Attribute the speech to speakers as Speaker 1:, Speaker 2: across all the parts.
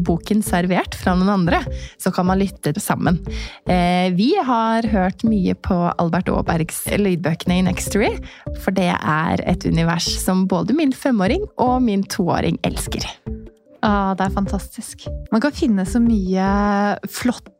Speaker 1: boken servert fra noen andre, så kan man lytte sammen. Eh, vi har hørt mye på Albert Aabergs lydbøkene i Nextory, for det er et univers som både min femåring og min toåring elsker.
Speaker 2: Ah, det er fantastisk. Man kan finne så mye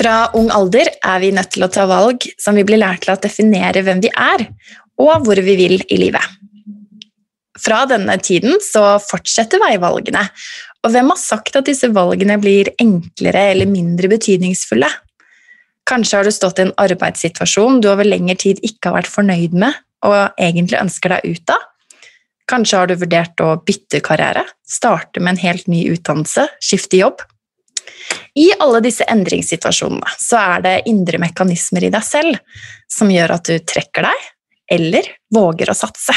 Speaker 1: Fra ung alder er vi nødt til å ta valg som vi blir lært til å definere hvem vi er, og hvor vi vil i livet. Fra denne tiden så fortsetter veivalgene, og hvem har sagt at disse valgene blir enklere eller mindre betydningsfulle? Kanskje har du stått i en arbeidssituasjon du over lengre tid ikke har vært fornøyd med og egentlig ønsker deg ut av. Kanskje har du vurdert å bytte karriere, starte med en helt ny utdannelse, skifte jobb. I alle disse endringssituasjonene så er det indre mekanismer i deg selv som gjør at du trekker deg, eller våger å satse.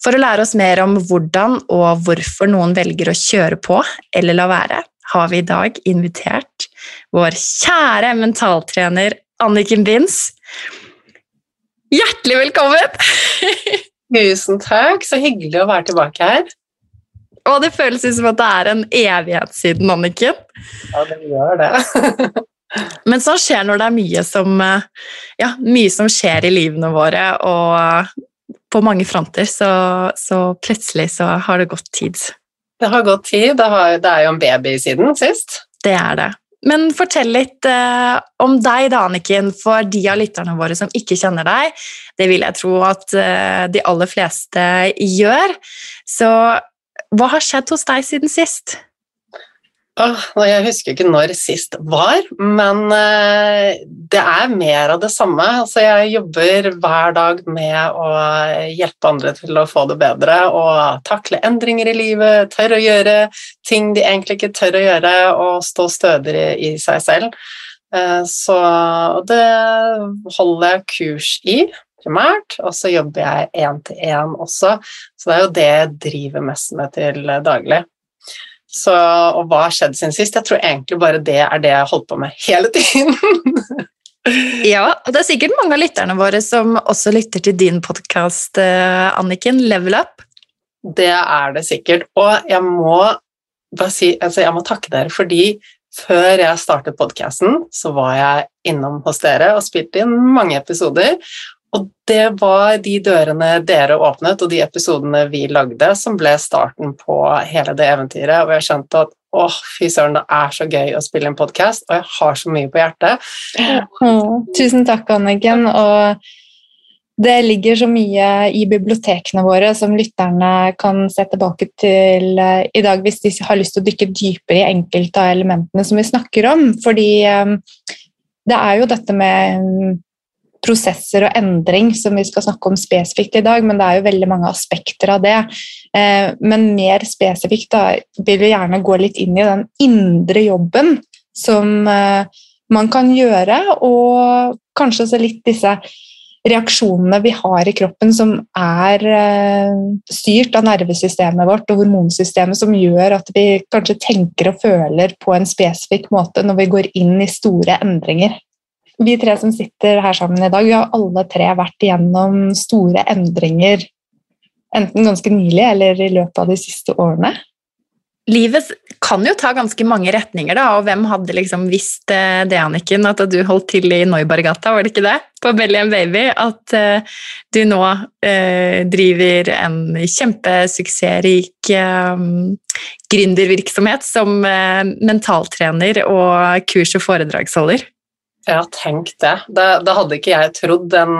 Speaker 1: For å lære oss mer om hvordan og hvorfor noen velger å kjøre på eller la være, har vi i dag invitert vår kjære mentaltrener Anniken Binds. Hjertelig velkommen!
Speaker 3: Tusen takk, så hyggelig å være tilbake her.
Speaker 1: Og det føles som at det er en evighet siden, Anniken.
Speaker 3: Ja, det gjør det.
Speaker 1: Men sånn skjer når det er mye som, ja, mye som skjer i livene våre, og på mange fronter, så, så, plutselig så har det gått tid.
Speaker 3: Det har gått tid. Det, har, det er jo en baby siden sist.
Speaker 1: Det er det. Men fortell litt eh, om deg, da, Anniken, for de av lytterne våre som ikke kjenner deg. Det vil jeg tro at eh, de aller fleste gjør. Så hva har skjedd hos deg siden sist?
Speaker 3: Oh, jeg husker ikke når sist var, men uh, det er mer av det samme. Altså, jeg jobber hver dag med å hjelpe andre til å få det bedre og takle endringer i livet, tørre å gjøre ting de egentlig ikke tør å gjøre, og stå stødigere i seg selv. Uh, så det holder jeg kurs i primært, og så jobber jeg én-til-én også. Så det er jo det jeg driver mest med til daglig. Så, og hva har skjedd siden sist? Jeg tror egentlig bare det er det jeg har holdt på med hele tiden.
Speaker 1: Ja, og det er sikkert mange av lytterne våre som også lytter til din podkast, Anniken, Level Up.
Speaker 3: Det er det sikkert. Og jeg må bare si altså jeg må takke dere fordi før jeg startet podkasten, så var jeg innom hos dere og spilte inn mange episoder. Og det var de dørene dere åpnet, og de episodene vi lagde, som ble starten på hele det eventyret. Og jeg skjønte at åh, fy søren, det er så gøy å spille en podkast, og jeg har så mye på hjertet.
Speaker 2: Oh, tusen takk, Anniken. Og det ligger så mye i bibliotekene våre som lytterne kan se tilbake til uh, i dag hvis de har lyst til å dykke dypere i enkelte av elementene som vi snakker om. Fordi um, det er jo dette med prosesser og endring som vi skal snakke om spesifikt i dag, men det er jo veldig mange aspekter av det. Uh, men mer spesifikt da, vil vi gjerne gå litt inn i den indre jobben som uh, man kan gjøre, og kanskje også litt disse reaksjonene vi har i kroppen som er eh, styrt av nervesystemet vårt og hormonsystemet, som gjør at vi kanskje tenker og føler på en spesifikk måte når vi går inn i store endringer. Vi tre som sitter her sammen i dag, vi har alle tre vært igjennom store endringer enten ganske nylig eller i løpet av de siste årene
Speaker 1: livet kan jo ta ganske mange retninger, da, og hvem hadde liksom visst eh, det, Anniken, at du holdt til i Neubergata, var det ikke det? På Belly and Baby, at uh, du nå uh, driver en kjempesuksessrik um, gründervirksomhet som mentaltrener og kurs- og foredragsholder.
Speaker 3: Ja, tenk det. det. det. hadde ikke jeg trodd den,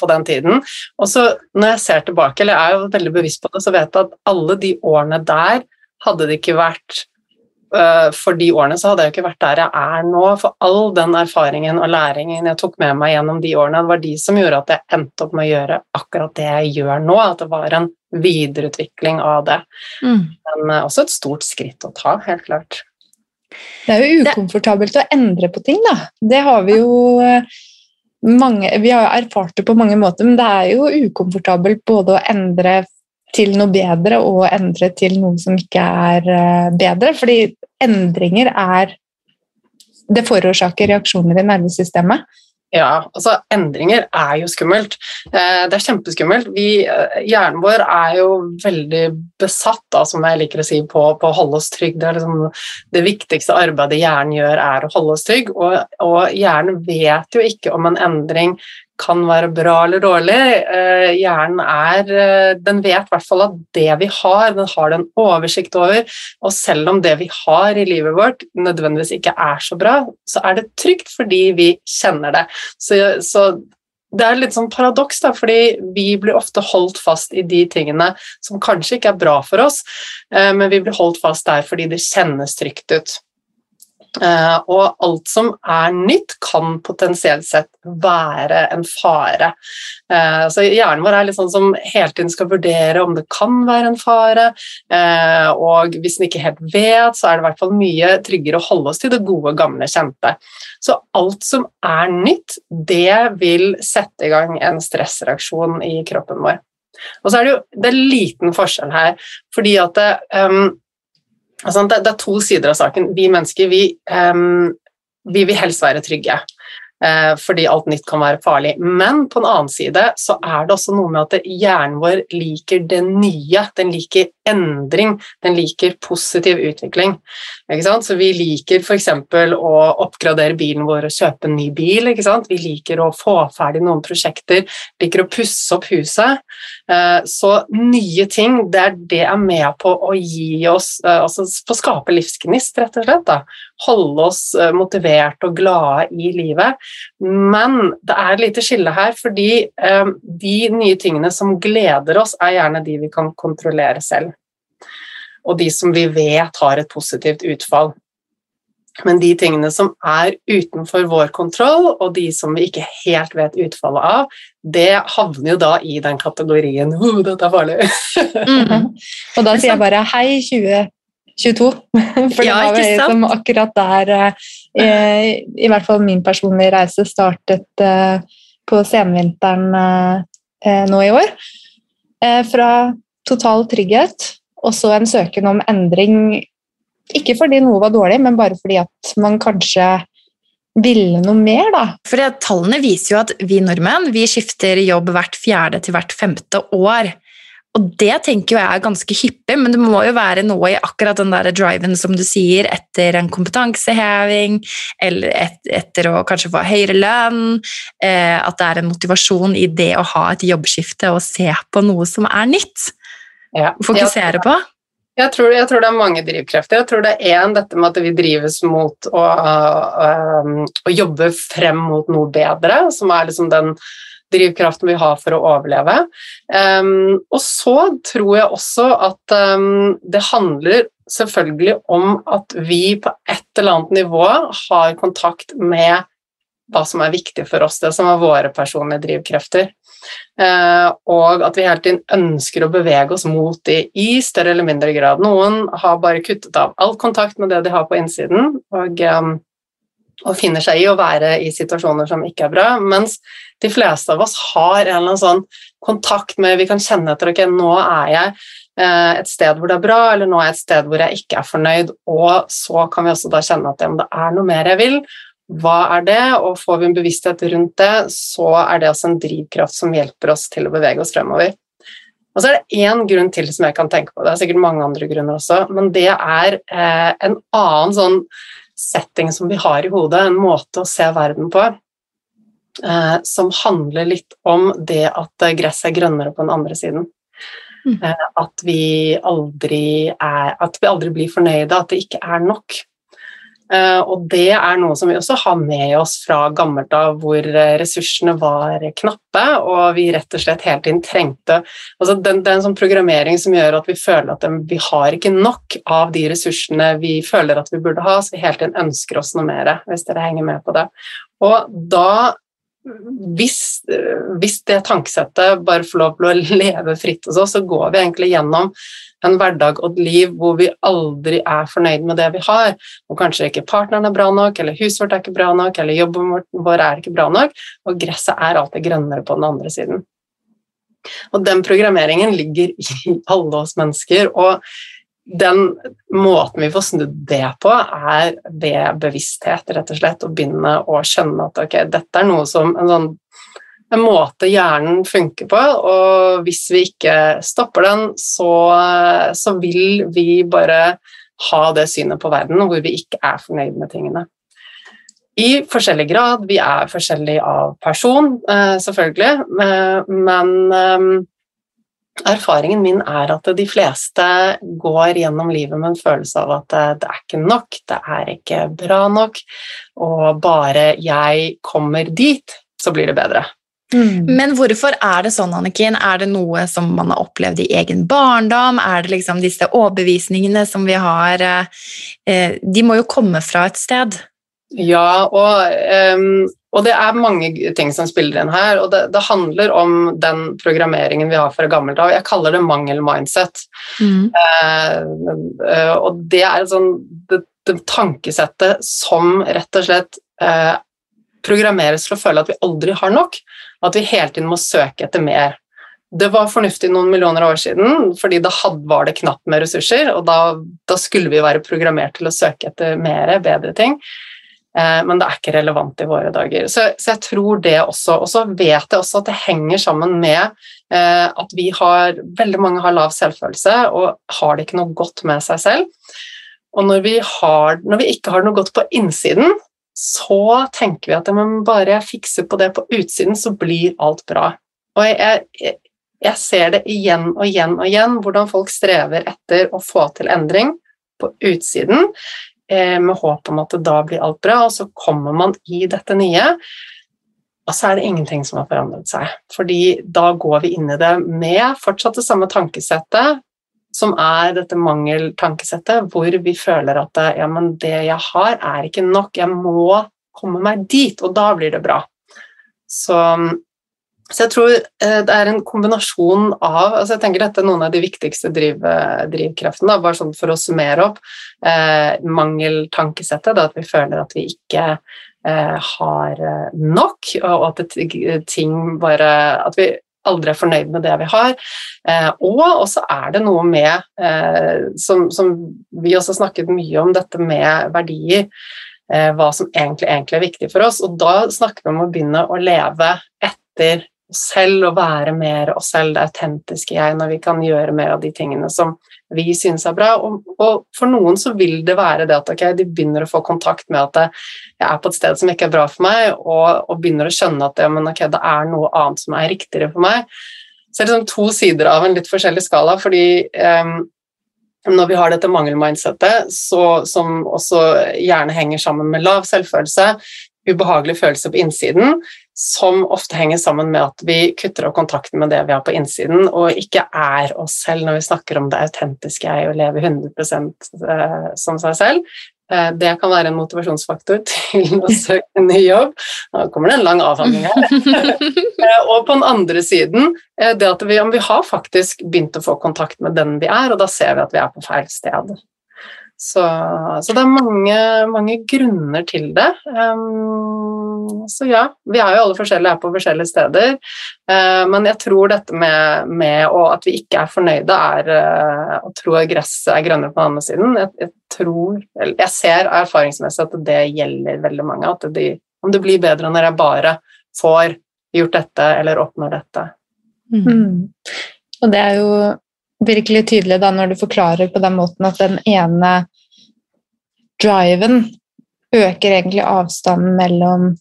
Speaker 3: på den tiden. Og så når jeg ser tilbake, eller jeg er jo veldig bevisst på det, så vet jeg at alle de årene der hadde det ikke vært uh, for de årene, så hadde jeg jo ikke vært der jeg er nå. For all den erfaringen og læringen jeg tok med meg gjennom de årene, det var de som gjorde at jeg endte opp med å gjøre akkurat det jeg gjør nå. At det var en videreutvikling av det. Mm. Men uh, også et stort skritt å ta, helt klart.
Speaker 2: Det er jo ukomfortabelt det... å endre på ting, da. Det har vi jo eh, mange, Vi har erfart det på mange måter, men det er jo ukomfortabelt både å endre til noe bedre og endre til noe som ikke er eh, bedre. Fordi endringer er Det forårsaker reaksjoner i nervesystemet.
Speaker 3: Ja, altså endringer er jo skummelt. Eh, det er kjempeskummelt. Vi, eh, hjernen vår er jo veldig besatt, da, som jeg liker å si, på, på å holde oss trygg. Det, liksom, det, viktigste arbeidet hjernen gjør, er å holde oss trygg. Og, og hjernen vet jo ikke om en endring kan være bra eller dårlig. Eh, hjernen er eh, Den vet i hvert fall at det vi har, den har den oversikt over. Og selv om det vi har i livet vårt nødvendigvis ikke er så bra, så er det trygt fordi vi kjenner det. Så, så det er litt sånn paradoks, da, fordi vi blir ofte holdt fast i de tingene som kanskje ikke er bra for oss, eh, men vi blir holdt fast der fordi det kjennes trygt ut. Uh, og alt som er nytt, kan potensielt sett være en fare. Uh, så Hjernen vår er litt sånn som hele tiden skal vurdere om det kan være en fare. Uh, og hvis den ikke helt vet, så er det i hvert fall mye tryggere å holde oss til det gode, gamle, kjente. Så alt som er nytt, det vil sette i gang en stressreaksjon i kroppen vår. Og så er det jo det er liten forskjell her, fordi at det, um, det, det, er to sider av saken. Vi mennesker vi, vi vil helst være trygge. Eh, fordi alt nytt kan være farlig. Men på en annen side så er det også noe med at hjernen vår liker det nye. Den liker endring, den liker positiv utvikling. Så vi liker f.eks. å oppgradere bilen vår og kjøpe en ny bil. Vi liker å få ferdig noen prosjekter, liker å pusse opp huset. Eh, så nye ting, det er det er med på å gi oss eh, Altså på å skape livsgnist, rett og slett. Da. Holde oss motivert og glade i livet. Men det er et lite skille her, fordi eh, de nye tingene som gleder oss, er gjerne de vi kan kontrollere selv. Og de som vi vet har et positivt utfall. Men de tingene som er utenfor vår kontroll, og de som vi ikke helt vet utfallet av, det havner jo da i den kategorien oh, 'dette er farlig'.
Speaker 2: mm -hmm. Og da sier jeg bare 'hei, 20'. 22. For det var vel som akkurat der eh, i hvert fall min personlige reise startet eh, på senvinteren eh, nå i år. Fra total trygghet og så en søken om endring. Ikke fordi noe var dårlig, men bare fordi at man kanskje ville noe mer, da.
Speaker 1: For tallene viser jo at vi nordmenn vi skifter jobb hvert fjerde til hvert femte år. Og det tenker jeg er ganske hyppig, men det må jo være noe i akkurat den der driven som du sier, etter en kompetanseheving, eller et, etter å kanskje få høyere lønn, eh, at det er en motivasjon i det å ha et jobbskifte og se på noe som er nytt.
Speaker 3: Ja.
Speaker 1: Fokusere på.
Speaker 3: Jeg tror, jeg tror, det er mange drivkrefter. Jeg tror det er én dette med at vi drives mot å, å, å, jobbe frem mot noe bedre, som er liksom den drivkraften vi har for å overleve. Um, og så tror jeg også at um, det handler selvfølgelig om at vi på et eller annet nivå har kontakt med hva som er viktig for oss, det som er våre personlige drivkrefter. Uh, og at vi hele tiden ønsker å bevege oss mot de i større eller mindre grad. Noen har bare kuttet av all kontakt med det de har på innsiden, og, um, og finner seg i å være i situasjoner som ikke er bra, mens de fleste av oss har en eller annen sånn kontakt med Vi kan kjenne etter ok, nå er jeg uh, et sted hvor det er bra, eller nå er jeg et sted hvor jeg ikke er fornøyd, og så kan vi også da kjenne at ja, det er noe mer jeg vil, hva er det? Og får vi en bevissthet rundt det, så er det også en drivkraft som hjelper oss til å bevege oss fremover. Og så er det én grunn til som jeg kan tenke på, det er sikkert mange andre grunner også, men det er eh, en annen sånn setting som vi har i hodet, en måte å se verden på, eh, som handler litt om det at gresset er grønnere på den andre siden. Mm. Eh, at, vi aldri er, at vi aldri blir fornøyde, at det ikke er nok. Eh, og det er noe som vi også har med oss fra gammelt av, hvor eh, ressursene var knappe, og vi rett og slett hele tiden trengte altså den er en sånn programmering som gjør at vi føler at vi har ikke nok av de ressursene vi føler at vi burde ha, så vi hele tiden ønsker oss noe mer, hvis dere henger med på det. Og da hvis, hvis, det tankesettet bare får lov til å leve fritt hos oss, så går vi egentlig gjennom en hverdag og et liv hvor vi aldri er fornøyd med det vi har. Og kanskje ikke partneren er bra nok, eller huset vårt er ikke bra nok, eller jobben vår er ikke bra nok, og gresset er alltid grønnere på den andre siden. Og den programmeringen ligger i alle oss mennesker. og den måten vi får snudd det på, er ved bevissthet, rett og slett. Å begynne å skjønne at ok, dette er noe som en sånn en måte hjernen funker på, og hvis vi ikke stopper den, så, så, vil vi bare ha det synet på verden hvor vi ikke er fornøyd med tingene. I forskjellig grad. Vi er forskjellige av person, eh, selvfølgelig, eh, men eh, erfaringen min er at de fleste går gjennom livet med en følelse av at det er ikke nok, det er ikke bra nok, og bare jeg kommer dit, så blir det bedre.
Speaker 1: Mm. Men hvorfor er det sånn, Anniken? Er det noe som man har opplevd i egen barndom? Er det liksom disse overbevisningene som vi har eh, eh De må jo komme fra et sted?
Speaker 3: Ja, og, um, og, det er mange ting som spiller inn her. Og det, det, handler om den programmeringen vi har fra gammelt av. Jeg kaller det mangel-mindset. Mm. Eh, og det er sånn det, det, tankesettet som rett og slett eh, programmeres til å føle at vi aldri har nok. At vi hele tiden må søke etter mer. Det var fornuftig noen millioner år siden, fordi da var det knapt med ressurser, og da, da, skulle vi være programmert til å søke etter mer, bedre ting. Eh, men det er ikke relevant i våre dager. Så, så, jeg tror det også. Og så vet jeg også at det henger sammen med eh, at vi har Veldig mange har lav selvfølelse og har det ikke noe godt med seg selv. Og når vi, har, når vi ikke har noe godt på innsiden, så tenker vi at ja, bare jeg fikser på det på utsiden, så blir alt bra. Og jeg, jeg, jeg, ser det igjen og igjen og igjen, hvordan folk strever etter å få til endring på utsiden, med håp om at da blir alt bra, og så kommer man i dette nye. Og så er det ingenting som har forandret seg, fordi da går vi inn i det med fortsatt det samme tankesettet, som er dette mangeltankesettet, hvor vi føler at ja, men det jeg har, er ikke nok, jeg må komme meg dit, og da blir det bra. Så, så jeg tror eh, det er en kombinasjon av altså jeg tenker Dette er noen av de viktigste driv, drivkreftene, bare sånn for å summere opp. Eh, mangeltankesettet, at vi føler at vi ikke eh, har eh, nok, og at ting bare At vi aldri er fornøyd med det vi har. Eh, og så er det noe med, eh, som, som, vi også snakket mye om, dette med verdier. eh, hva som egentlig, egentlig er viktig for oss. Og da snakker vi om å begynne å leve etter oss selv og være mer oss selv, det autentiske jeg, når vi kan gjøre mer av de tingene som vi syns er bra. Og, og, for noen så vil det være det at okay, de begynner å få kontakt med at jeg er på et sted som ikke er bra for meg, og, og begynner å skjønne at ja, men okay, det er noe annet som er riktigere for meg. Så det er liksom to sider av en litt forskjellig skala, fordi um, når vi har dette mangelmindsettet, som også gjerne henger sammen med lav selvfølelse, ubehagelig følelse på innsiden, som ofte henger sammen med at vi kutter av kontakten med det vi har på innsiden, og ikke er oss selv når vi snakker om det autentiske jeg og lever 100 eh, som seg selv. Eh, det kan være en motivasjonsfaktor til å søke en ny jobb. Nå kommer det en lang avhandling her. Eh, og på den andre siden, det at vi, vi har faktisk begynt å få kontakt med den vi er, og da ser vi at vi er på feil sted. Så, så, det er mange, mange grunner til det. Um, så ja, vi er jo alle forskjellige her på forskjellige steder. Uh, men jeg tror dette med, med at vi ikke er fornøyde, er uh, å tro at gresset er grønnere på den andre siden. Jeg, jeg, tror, jeg ser erfaringsmessig at det gjelder veldig mange. At de, om det blir bedre når jeg bare får gjort dette eller oppnår dette.
Speaker 2: Mm. Mm. Og det er jo virkelig tydelig da når du forklarer på den måten at den ene driven øker egentlig avstanden mellom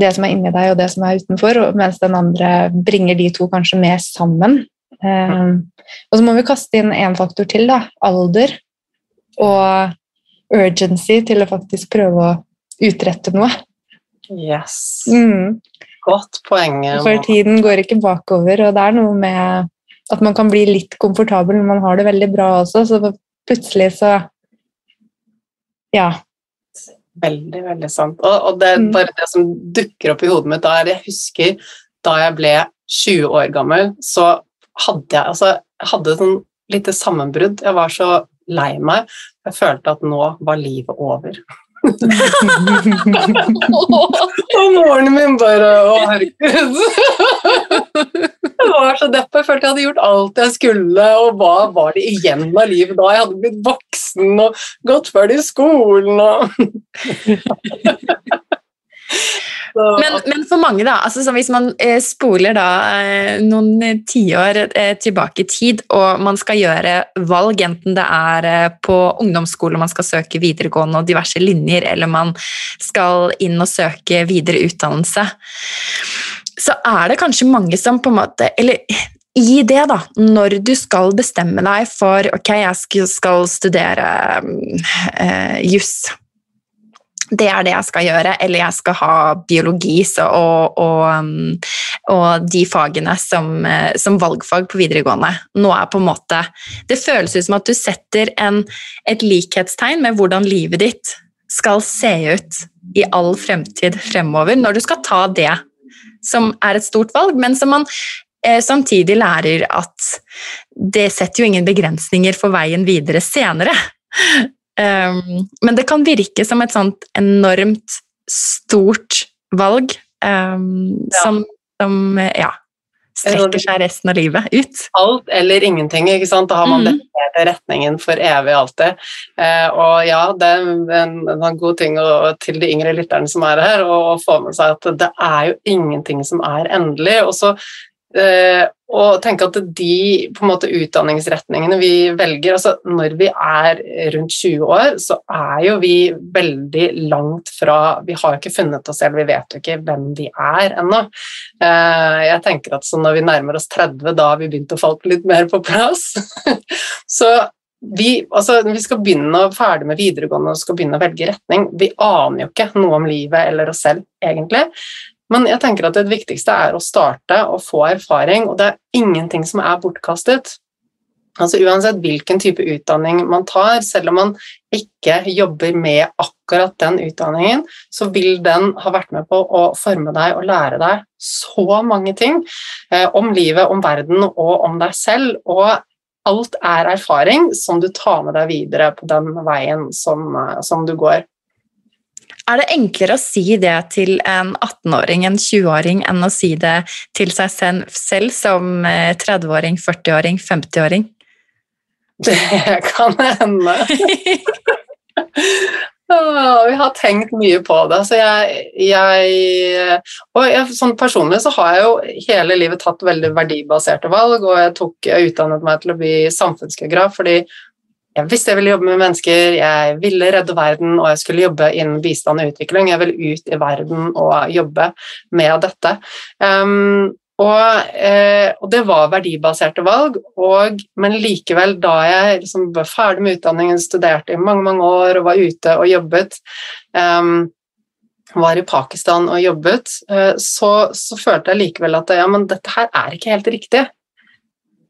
Speaker 2: det som er inni deg og det som er utenfor, mens den andre bringer de to kanskje mer sammen. Um, og så må vi kaste inn én faktor til, da. Alder og urgency til å faktisk prøve å utrette noe.
Speaker 3: Yes.
Speaker 2: Mm.
Speaker 3: Godt poeng.
Speaker 2: For tiden går ikke bakover, og det er noe med at man kan bli litt komfortabel når man har det veldig bra også, så plutselig så Ja.
Speaker 3: Veldig, veldig sant. Og, og det er mm. bare det som dukker opp i hodet mitt da er Jeg husker da jeg ble 20 år gammel, så hadde jeg altså, hadde sånn lite sammenbrudd. Jeg var så lei meg. Jeg følte at nå var livet over. og moren min bare Å, herregud. jeg var så deppa. Jeg følte jeg hadde gjort alt jeg skulle, og hva var det igjen av livet da? Jeg hadde blitt voksen og gått ferdig i skolen og
Speaker 1: Men, men, for mange, da, altså hvis man eh, spoler da eh, noen tiår eh, tilbake i tid, og man skal gjøre valg, enten det er på ungdomsskole man skal søke videregående og diverse linjer, eller man skal inn og søke videre utdannelse, så er det kanskje mange som på en måte Eller i det, da, når du skal bestemme deg for ok, jeg skal studere eh, juss det er det jeg skal gjøre, eller jeg skal ha biologi så, og, og, um, og, de fagene som, eh, som, valgfag på videregående. Nå er på en måte Det føles ut som at du setter en, et likhetstegn med hvordan livet ditt skal se ut i all fremtid fremover, når du skal ta det som er et stort valg, men som man eh, samtidig lærer at det setter jo ingen begrensninger for veien videre senere. Um, men det kan virke som et sånt enormt stort valg um, ja. som, som, ja, strekker seg resten av livet ut.
Speaker 3: Alt eller ingenting, ikke sant. Da har man mm. retningen for evig alltid. Uh, og ja, det er en, en god ting å, til de yngre lytterne som er her, å få med seg at det er jo ingenting som er endelig. Og så og tenke at de på en måte utdanningsretningene vi velger altså Når vi er rundt 20 år, så er jo vi veldig langt fra Vi har ikke funnet oss selv, vi vet jo ikke hvem vi er ennå. Uh, jeg tenker at når vi nærmer oss 30, da har vi begynt å falle litt mer på plass. så vi, altså, vi skal begynne å ferdig med videregående og skal begynne å velge retning. Vi aner jo ikke noe om livet eller oss selv, egentlig. Men jeg tenker at det viktigste er å starte og få erfaring, og det er ingenting som er bortkastet. Altså Uansett hvilken type utdanning man tar, selv om man ikke jobber med akkurat den utdanningen, så vil den ha vært med på å forme deg og lære deg så mange ting eh, om livet, om verden og om deg selv. Og alt er erfaring som du tar med deg videre på den veien som, eh, som du går.
Speaker 1: Er det enklere å si det til en 18-åring, en 20-åring, enn å si det til seg selv som 30-åring, 40-åring, 50-åring?
Speaker 3: Det kan hende. vi har tenkt mye på det. Så jeg, jeg Og jeg, sånn personlig så har jeg jo hele livet tatt veldig verdibaserte valg, og jeg tok jeg utdannet meg til å bli samfunnsgeograf fordi jeg visste jeg ville jobbe med mennesker, jeg ville redde verden, og jeg skulle jobbe innen bistand og utvikling. Jeg ville ut i verden og jobbe med dette. Um, og, eh, og, det var verdibaserte valg, og, men likevel, da jeg liksom var ferdig med utdanningen, studerte i mange mange år og var ute og jobbet, um, var i Pakistan og jobbet, uh, så, så, følte jeg likevel at ja, men dette her er ikke helt riktig.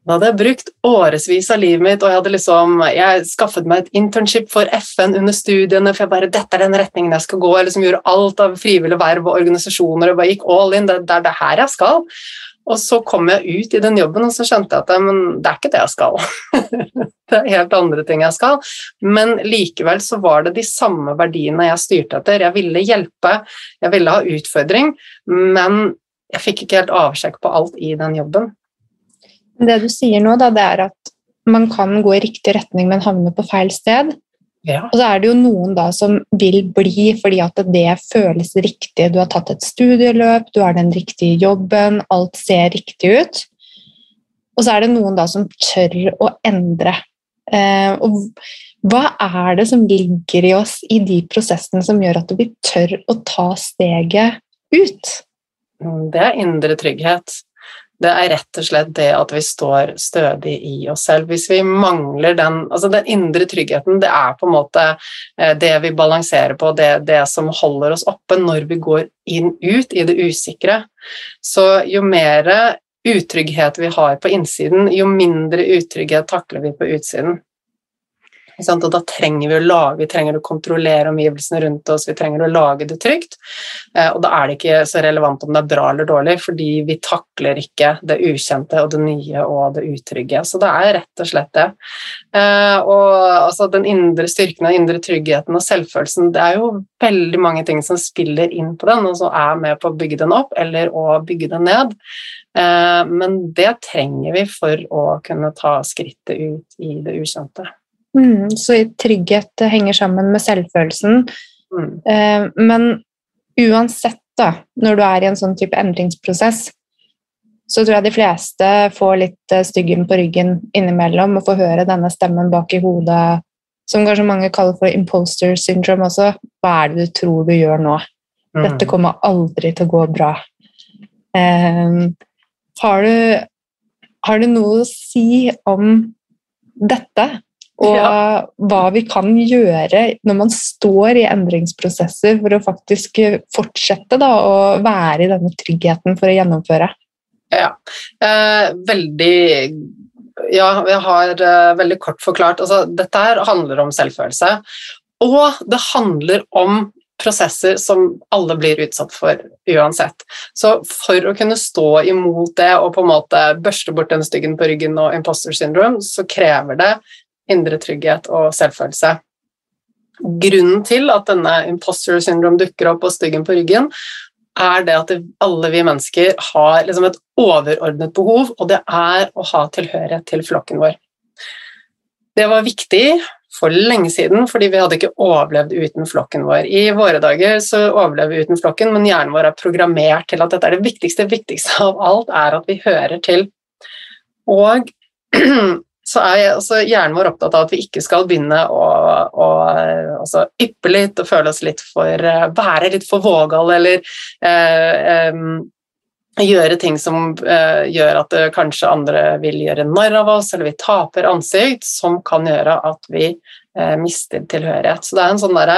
Speaker 3: Da hadde jeg brukt årevis av livet mitt, og jeg hadde liksom, jeg skaffet meg et internship for FN under studiene, for jeg bare, dette er den retningen jeg skal gå. Jeg liksom gjorde alt av frivillige verv og organisasjoner og bare gikk all in. Det, det er det her jeg skal. Og så kom jeg ut i den jobben, og så skjønte jeg at men det er ikke det jeg skal. det er helt andre ting jeg skal. Men likevel så var det de samme verdiene jeg styrte etter. Jeg ville hjelpe, jeg ville ha utfordring, men jeg fikk ikke helt avsjekk på alt i den jobben.
Speaker 2: Det du sier nå, da, det er at man kan gå i riktig retning, men havne på feil sted. Ja. Og så er det jo noen da som vil bli fordi at det føles riktig. Du har tatt et studieløp, du har den riktige jobben, alt ser riktig ut. Og så er det noen da som tør å endre. Eh, og hva er det som ligger i oss i de prosessene som gjør at vi tør å ta steget ut?
Speaker 3: Det er indre trygghet. Det er rett og slett det at vi står stødig i oss selv. Hvis vi mangler den altså den indre tryggheten, det er på en måte eh, det vi balanserer på, det, det som holder oss oppe når vi går inn ut i det usikre. Så jo mer utrygghet vi har på innsiden, jo mindre utrygghet takler vi på utsiden. Og da trenger vi å lage, vi trenger å kontrollere omgivelsene rundt oss, vi trenger å lage det trygt. Eh, og da er det ikke så relevant om det er bra eller dårlig, fordi vi takler ikke det ukjente og det nye og det utrygge. Så det er rett og slett det. Eh, og altså, den indre styrken, den indre tryggheten og selvfølelsen, det er jo veldig mange ting som spiller inn på den, og som er med på å bygge den opp eller å bygge den ned. Eh, men det trenger vi for å kunne ta skrittet ut i det ukjente.
Speaker 2: Mm, så trygghet henger sammen med selvfølelsen. Mm. Eh, men uansett, da, når du er i en sånn type endringsprosess, så tror jeg de fleste får litt eh, styggen på ryggen innimellom og får høre denne stemmen bak i hodet, som kanskje mange kaller for imposter syndrome også. Hva er det du tror du gjør nå? Mm. Dette kommer aldri til å gå bra. Eh, har, du, har du noe å si om dette? Og ja. hva vi kan gjøre når man står i endringsprosesser for å faktisk fortsette da, å være i denne tryggheten for å gjennomføre.
Speaker 3: Ja, eh, veldig Ja, jeg har eh, veldig kort forklart. Altså, dette her handler om selvfølelse. Og det handler om prosesser som alle blir utsatt for uansett. Så for å kunne stå imot det og på en måte børste bort den styggen på ryggen og imposter syndrome, så krever det indre trygghet og selvfølelse. Grunnen til at denne imposter syndrome dukker opp og styggen på ryggen, er det at alle vi mennesker har liksom et overordnet behov, og det er å ha tilhørighet til flokken vår. Det var viktig for lenge siden, fordi vi hadde ikke overlevd uten flokken vår. I våre dager så overlever vi uten flokken, men hjernen vår er programmert til at dette er det viktigste. viktigste av alt er at vi hører til. Og så er jeg, altså, hjernen vår opptatt av at vi ikke skal begynne å, å altså, yppe litt og føle oss litt for uh, Være litt for vågale eller uh, um, gjøre ting som uh, gjør at kanskje andre vil gjøre narr av oss, eller vi taper ansikt, som kan gjøre at vi uh, mister tilhørighet. Så det er en sånn derre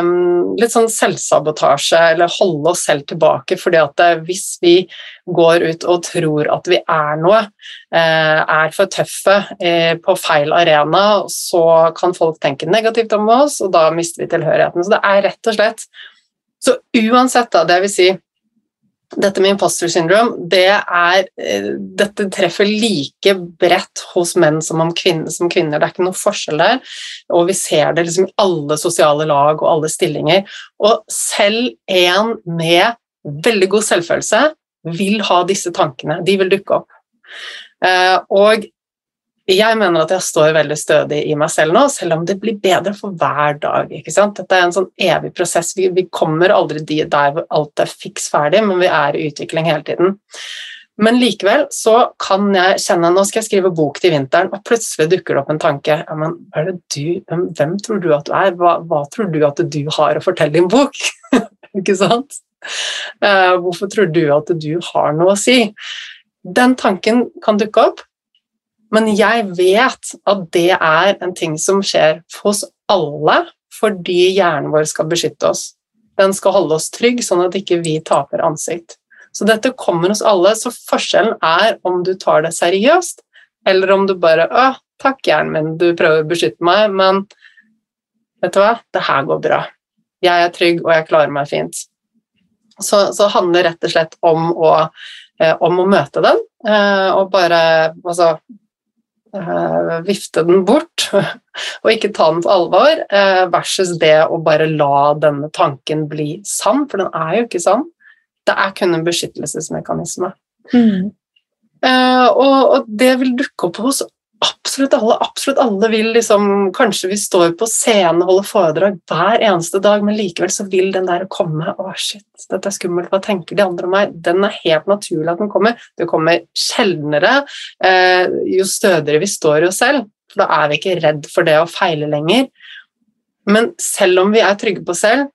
Speaker 3: um, litt sånn selvsabotasje, eller holde oss selv tilbake, fordi at hvis vi går ut og tror at vi er noe, uh, er for tøffe på feil arena, så kan folk tenke negativt om oss, og da mister vi tilhørigheten. Så det er rett og slett Så uansett, da, det vil si dette med imposter syndrome, det er, eh, dette treffer like bredt hos menn som, kvinner, som kvinner. Det er ikke noe forskjell der. Og vi ser det liksom i alle sosiale lag og alle stillinger. Og selv en med veldig god selvfølelse vil ha disse tankene. De vil dukke opp. Eh, og jeg mener at jeg står veldig stødig i meg selv nå, selv om det blir bedre for hver dag. ikke sant? Dette er en sånn evig prosess. Vi, kommer aldri der hvor alt er fiks ferdig, men vi er i utvikling hele tiden. Men likevel så kan jeg kjenne Nå skal jeg skrive bok til vinteren, og plutselig dukker det opp en tanke. Ja, men du, hvem tror du at du er? Hva, hva, tror du at du har å fortelle i en bok? ikke sant? Uh, hvorfor tror du at du har noe å si? Den tanken kan dukke opp, men jeg vet at det er en ting som skjer hos alle fordi hjernen vår skal beskytte oss. Den skal holde oss trygg, sånn at ikke vi taper ansikt. Så dette kommer hos alle, så forskjellen er om du tar det seriøst, eller om du bare 'Å, takk, hjernen min, du prøver å beskytte meg, men vet du hva, det her går bra. Jeg er trygg, og jeg klarer meg fint.' Så, så handler det rett og slett om å, eh, om å møte den, eh, og bare altså, eh, vifte den bort, og ikke ta den på alvor, versus det å bare la denne tanken bli sann, for den er jo ikke sann. Det er kun en beskyttelsesmekanisme. Mm. Og, og, det vil dukke opp hos absolutt alle. Absolutt alle vil liksom Kanskje vi står på scenen og holder foredrag hver eneste dag, men likevel så vil den der komme. Å, shit, dette er skummelt. Hva tenker de andre om meg? Den er helt naturlig at den kommer. Det kommer sjeldnere uh, jo stødigere vi står i oss selv. For da er vi ikke redd for det å feile lenger. Men selv om vi er trygge på oss selv,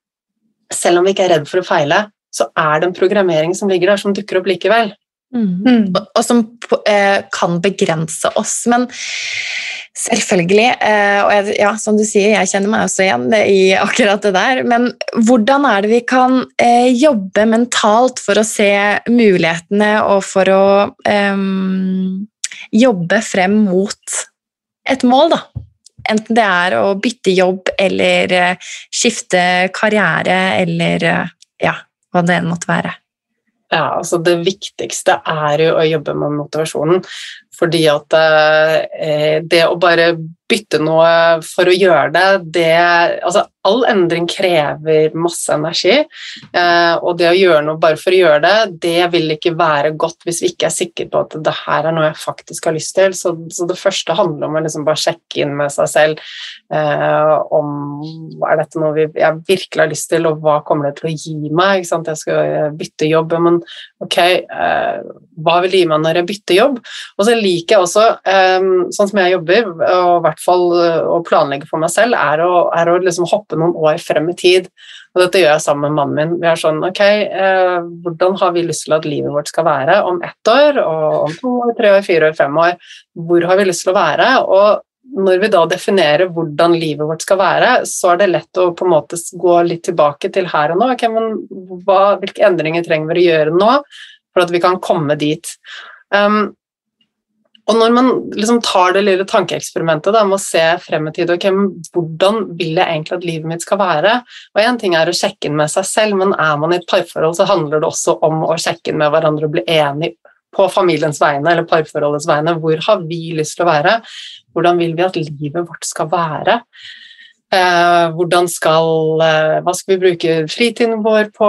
Speaker 3: selv om vi ikke er redd for å feile, så er det en programmering som ligger der, som dukker opp likevel.
Speaker 1: Mm. Mm. Og, og, som eh, kan begrense oss. Men selvfølgelig, eh, og jeg, ja, som du sier, jeg kjenner meg også igjen i akkurat det der, men hvordan er det vi kan eh, jobbe mentalt for å se mulighetene og for å eh, jobbe frem mot et mål, da? Enten det er å bytte jobb eller eh, skifte karriere eller eh, ja, hva det enn måtte være?
Speaker 3: Ja, altså Det viktigste er jo å jobbe med motivasjonen. Fordi at eh, det å bare bytte noe for å gjøre det, det altså All endring krever masse energi. Eh, og det å gjøre noe bare for å gjøre det, det vil ikke være godt hvis vi ikke er sikre på at det her er noe jeg faktisk har lyst til. Så, så det første handler om å liksom bare sjekke inn med seg selv eh, om er dette noe jeg virkelig har lyst til, og hva kommer det til å gi meg? Jeg skal bytte jobb, men ok, eh, hva vil det gi meg når jeg bytter jobb? Og så liker jeg også, eh, sånn som jeg jobber, og i hvert fall eh, å planlegge for meg selv, er å, er å liksom hoppe noen år frem i tid. Og dette gjør jeg sammen med mannen min. Vi er sånn Ok, eh, hvordan har vi lyst til at livet vårt skal være om ett år, og om to år, tre år, fire år, fem år? Hvor har vi lyst til å være? Og når vi da definerer hvordan livet vårt skal være, så er det lett å på en måte gå litt tilbake til her og nå. Okay, hva, hvilke endringer trenger vi å gjøre nå for at vi kan komme dit? Um, og når man liksom tar det lille tankeeksperimentet med å se frem i tid okay, Hvordan vil jeg egentlig at livet mitt skal være? Og Én ting er å sjekke inn med seg selv, men er man i et parforhold, så handler det også om å sjekke inn med hverandre og bli enig på familiens vegne eller parforholdets vegne. Hvor har vi lyst til å være? Hvordan vil vi at livet vårt skal være? Eh, skal, eh, hva skal vi bruke fritiden vår på?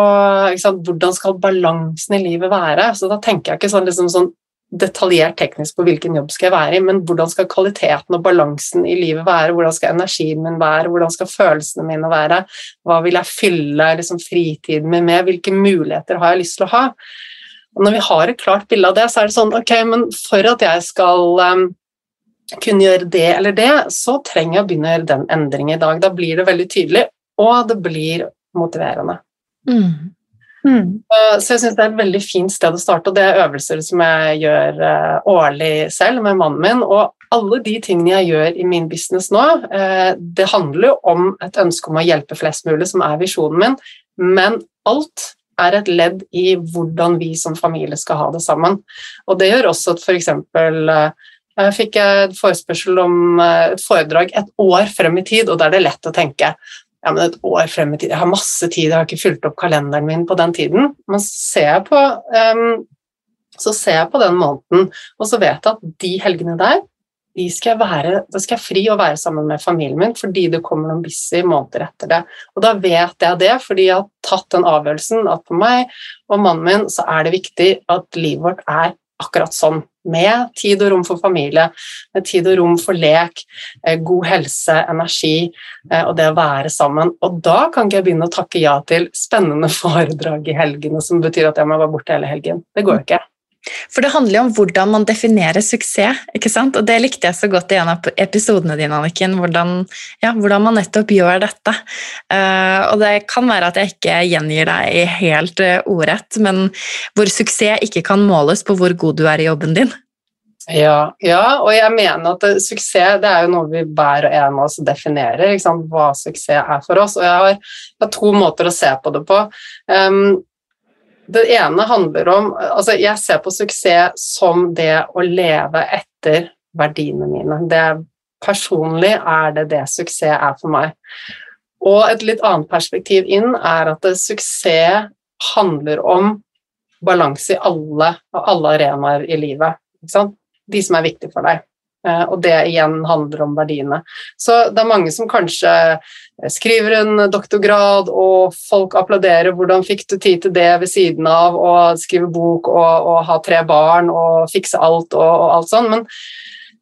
Speaker 3: Hvordan skal balansen i livet være? Så Da tenker jeg ikke sånn, liksom, sånn detaljert teknisk på hvilken jobb skal jeg være i, men hvordan skal kvaliteten og balansen i livet være? Hvordan skal energien min være? Hvordan skal følelsene mine være? Hva vil jeg fylle liksom, fritiden min med? Hvilke muligheter har jeg lyst til å ha? Og når vi har et klart bilde av det, så er det sånn Ok, men for at jeg skal um, kunne gjøre det eller det, så trenger jeg å begynne å gjøre den endringen i dag. Da blir det veldig tydelig, og det blir motiverende. Mm. Mm. Så jeg syns det er et veldig fint sted å starte, og det er øvelser som jeg gjør eh, årlig selv med mannen min. Og alle de tingene jeg gjør i min business nå, eh, det handler jo om et ønske om å hjelpe flest mulig, som er visjonen min, men alt er et ledd i hvordan vi som familie skal ha det sammen. Og det gjør også at f.eks. Jeg eh, fikk et forespørsel om et foredrag et år frem i tid, og da er det lett å tenke ja, men et år frem i tid Jeg har masse tid, jeg har ikke fulgt opp kalenderen min på den tiden. Men så ser jeg på, um, så ser jeg på den måneden, og så vet jeg at de helgene der de skal jeg være, da skal jeg fri og være sammen med familien min fordi det kommer noen busy måneder etter det. Og da vet jeg det fordi jeg har tatt den avgjørelsen at for meg og mannen min så er det viktig at livet vårt er akkurat sånn. Med tid og rom for familie, med tid og rom for lek, eh, god helse, energi eh, og det å være sammen. Og da kan ikke jeg begynne å takke ja til spennende foredrag i helgene som betyr at jeg må være borte hele helgen. Det går jo ikke.
Speaker 1: For det handler jo om hvordan man definerer suksess, ikke sant? og det likte jeg så godt i en av episodene dine, Anniken, hvordan, ja, hvordan man nettopp gjør dette. Uh, og det kan være at jeg ikke gjengir deg helt uh, ordrett, men hvor suksess ikke kan måles på hvor god du er i jobben din.
Speaker 3: Ja, ja, og jeg mener at det, suksess det er jo noe vi hver og en av oss definerer, hva suksess er for oss. Og jeg har, jeg har, to måter å se på det på. Um, det ene handler om altså Jeg ser på suksess som det å leve etter verdiene mine. Det, personlig er det det suksess er for meg. Og et litt annet perspektiv inn er at suksess handler om balanse i alle, alle arenaer i livet. De som er viktige for deg. Eh, og det igjen handler om verdiene. Så det er mange som kanskje skriver en doktorgrad, og folk applauderer 'hvordan fikk du tid til det ved siden av', og skrive bok og, og ha tre barn og fikse alt og, og alt sånn. Men,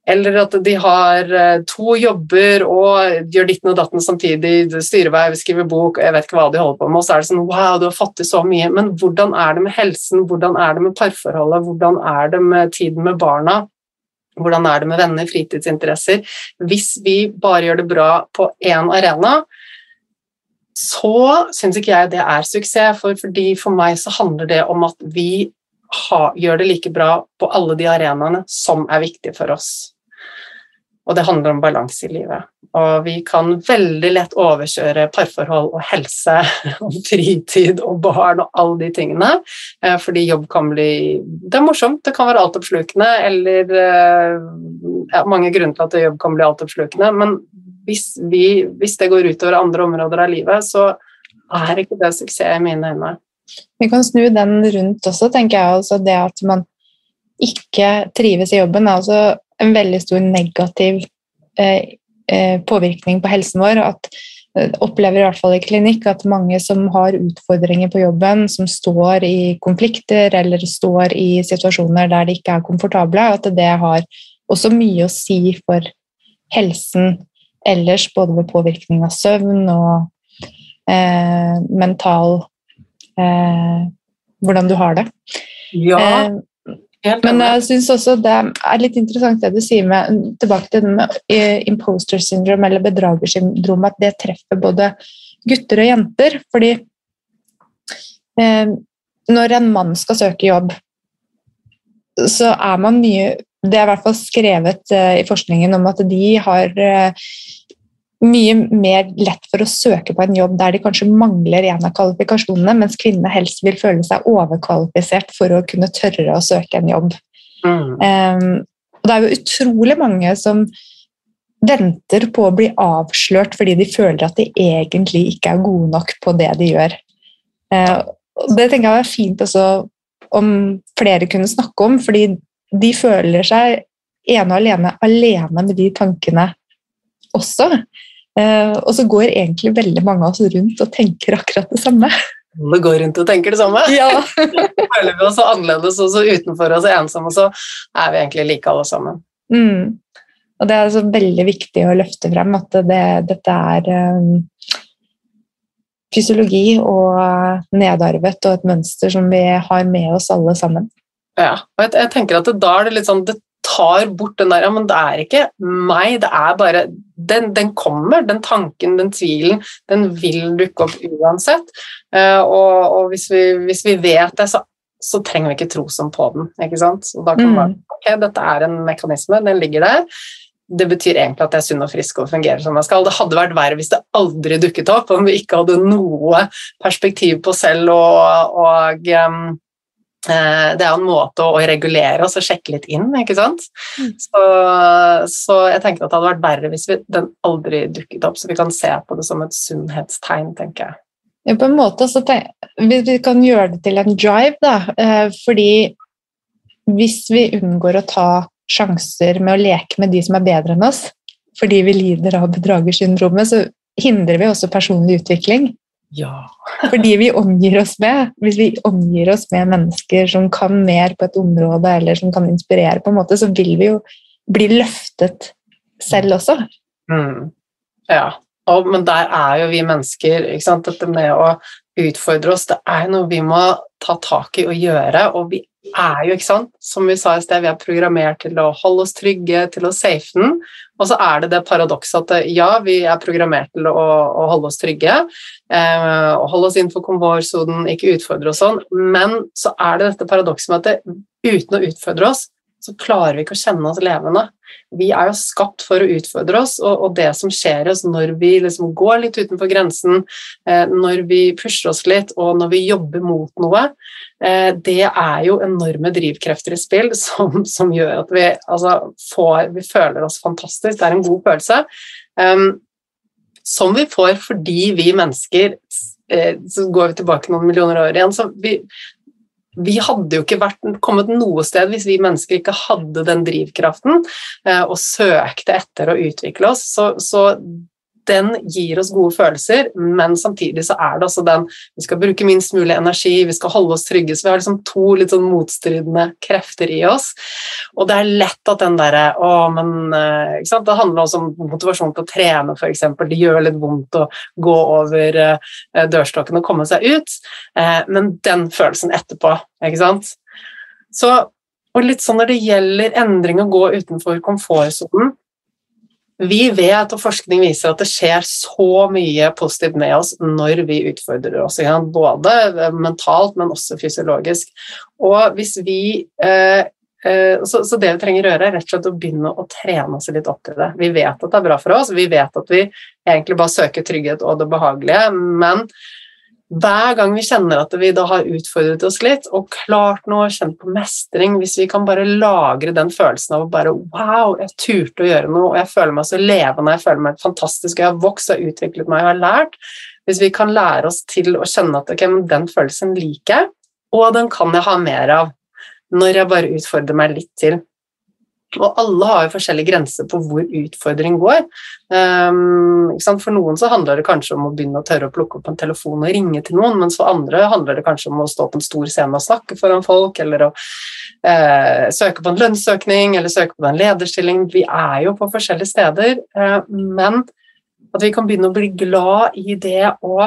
Speaker 3: eller at de har eh, to jobber og gjør ditten og datten samtidig, styreverv, skriver bok, jeg vet ikke hva de holder på med, og så er det sånn 'wow, du har fått til så mye', men hvordan er det med helsen, hvordan er det med parforholdet, hvordan er det med tiden med barna? Hvordan er det med venner, fritidsinteresser? Hvis vi bare gjør det bra på én arena, så syns ikke jeg det er suksess. For, fordi for meg så handler det om at vi ha, gjør det like bra på alle de arenaene som er viktige for oss. Og det handler om balanse i livet. Og vi kan veldig lett overkjøre parforhold og helse og fritid og barn og alle de tingene, eh, fordi jobb kan bli Det er morsomt, det kan være altoppslukende, eller eh, ja, mange grunner til at jobb kan bli altoppslukende, men hvis, vi, hvis det går utover andre områder av livet, så er ikke det suksess i mine øyne.
Speaker 2: Vi kan snu den rundt også, tenker jeg. Altså det at man ikke trives i jobben, er altså en veldig stor negativ eh, eh, påvirkning på helsen vår. at eh, opplever i hvert fall i klinikk at mange som har utfordringer på jobben, som står i konflikter eller står i situasjoner der de ikke er komfortable, at det har også mye å si for helsen ellers, både ved påvirkning av søvn og eh, mental eh, Hvordan du har det.
Speaker 3: Ja,
Speaker 2: men jeg syns også det er litt interessant det du sier med tilbake til den med eh, imposter syndrome eller bedragersyndrom, at det treffer både gutter og jenter. Fordi eh, når en mann skal søke jobb, så er man mye Det er i hvert fall skrevet eh, i forskningen om at de har eh, mye mer lett for å søke på en jobb der de kanskje mangler en av kvalifikasjonene, mens kvinnene helst vil føle seg overkvalifisert for å kunne tørre å søke en jobb. Mm. Um, og det er jo utrolig mange som venter på å bli avslørt fordi de føler at de egentlig ikke er gode nok på det de gjør. Uh, det tenker jeg er fint også om flere kunne snakke om, fordi de føler seg ene og alene alene med de tankene også. Uh, og så går egentlig veldig mange av oss rundt og tenker akkurat det samme.
Speaker 3: Alle går rundt og tenker det samme.
Speaker 2: Ja.
Speaker 3: Føler vi oss så annerledes og så utenfor oss så ensomme, så er vi egentlig like alle sammen.
Speaker 2: Mm. Og det er altså veldig viktig å løfte frem at det, dette er um, fysiologi og nedarvet og et mønster som vi har med oss alle sammen.
Speaker 3: Ja, og jeg, jeg tenker at da er det litt sånn det tar bort den der Ja, men det er ikke meg, det er bare Den, den kommer, den tanken, den tvilen, den vil dukke opp uansett. Uh, og, og hvis, vi, hvis, vi, vet det, så, så, trenger vi ikke tro som på den. ikke sant? Og da kan mm. man ok, dette er en mekanisme, den ligger der. Det betyr egentlig at jeg er sunn og frisk og fungerer som jeg skal. Det hadde vært verre hvis det aldri dukket opp, om vi ikke hadde noe perspektiv på selv og, og um, Eh, det er en måte å regulere oss og sjekke litt inn, ikke sant. Mm. Så, så, jeg tenker at det hadde vært verre hvis vi, den aldri dukket opp, så vi kan se på det som et sunnhetstegn, tenker jeg.
Speaker 2: Ja, på en måte så tenk, Vi kan gjøre det til en drive, da. Eh, fordi hvis vi unngår å ta sjanser med å leke med de som er bedre enn oss, fordi vi lider av bedragersyndromet, så hindrer vi også personlig utvikling.
Speaker 3: Ja.
Speaker 2: Fordi vi omgir oss med Hvis vi omgir oss med mennesker som kan mer på et område, eller som kan inspirere, på en måte, så vil vi jo bli løftet selv også.
Speaker 3: Mm. Ja. Og, men der er jo vi mennesker ikke sant? Dette med å utfordre oss, det er noe vi må ta tak i og gjøre. Og vi er jo, ikke sant, som vi sa i sted, vi er programmert til å holde oss trygge, til å safe den. Og så er det det paradokset at ja, vi er programmert til å, å holde oss trygge, eh, holde oss innenfor komfortsonen, ikke utfordre oss sånn, men så er det dette paradokset med at det, uten å utfordre oss, så klarer vi ikke å kjenne oss levende. Vi er jo skapt for å utfordre oss, og, og det som skjer oss når vi liksom går litt utenfor grensen, eh, når vi pusher oss litt, og når vi jobber mot noe, eh, det er jo enorme drivkrefter i spill som, som gjør at vi, altså, får, vi føler oss fantastisk. Det er en god følelse. Um, som vi får fordi vi mennesker eh, så går vi tilbake noen millioner år igjen, så vi, vi hadde jo ikke vært, kommet noe sted hvis vi mennesker ikke hadde den drivkraften eh, og søkte etter å utvikle oss. Så, så, den gir oss gode følelser, men samtidig så er det også den Vi skal bruke minst mulig energi, vi skal holde oss trygge. Så vi har liksom to litt sånn motstridende krefter i oss. Og det er lett at den derre eh? Det handler også om motivasjon til å trene, f.eks. Det gjør litt vondt å gå over eh, dørstokken og komme seg ut, eh, men den følelsen etterpå, ikke sant. Så, og litt sånn når det gjelder endring å gå utenfor komfortsonen vi vet, og forskning viser, at det skjer så mye positivt med oss når vi utfordrer oss, både mentalt, men også fysiologisk. Og hvis vi eh, eh, så, så, det vi trenger å gjøre, er rett og slett å begynne å trene oss litt opp til det. Vi vet at det er bra for oss, vi vet at vi egentlig bare søker trygghet og det behagelige, men hver gang vi kjenner at vi da har utfordret oss litt og klart noe, kjent på mestring, hvis vi kan bare lagre den følelsen av bare Wow, jeg turte å gjøre noe, og jeg føler meg så levende, jeg føler meg fantastisk, jeg har vokst og utviklet meg, jeg har lært Hvis vi kan lære oss til å kjenne at ok, men den følelsen liker jeg, og den kan jeg ha mer av når jeg bare utfordrer meg litt til. Og alle har jo forskjellige grenser på hvor utfordring går. Um, for noen så handler det kanskje om å begynne å tørre å plukke opp en telefon og ringe til noen, mens for andre handler det kanskje om å stå på en stor scene og snakke foran folk, eller å uh, søke på en lønnsøkning, eller søke på en lederstilling. Vi er jo på forskjellige steder, uh, men at vi kan begynne å bli glad i det å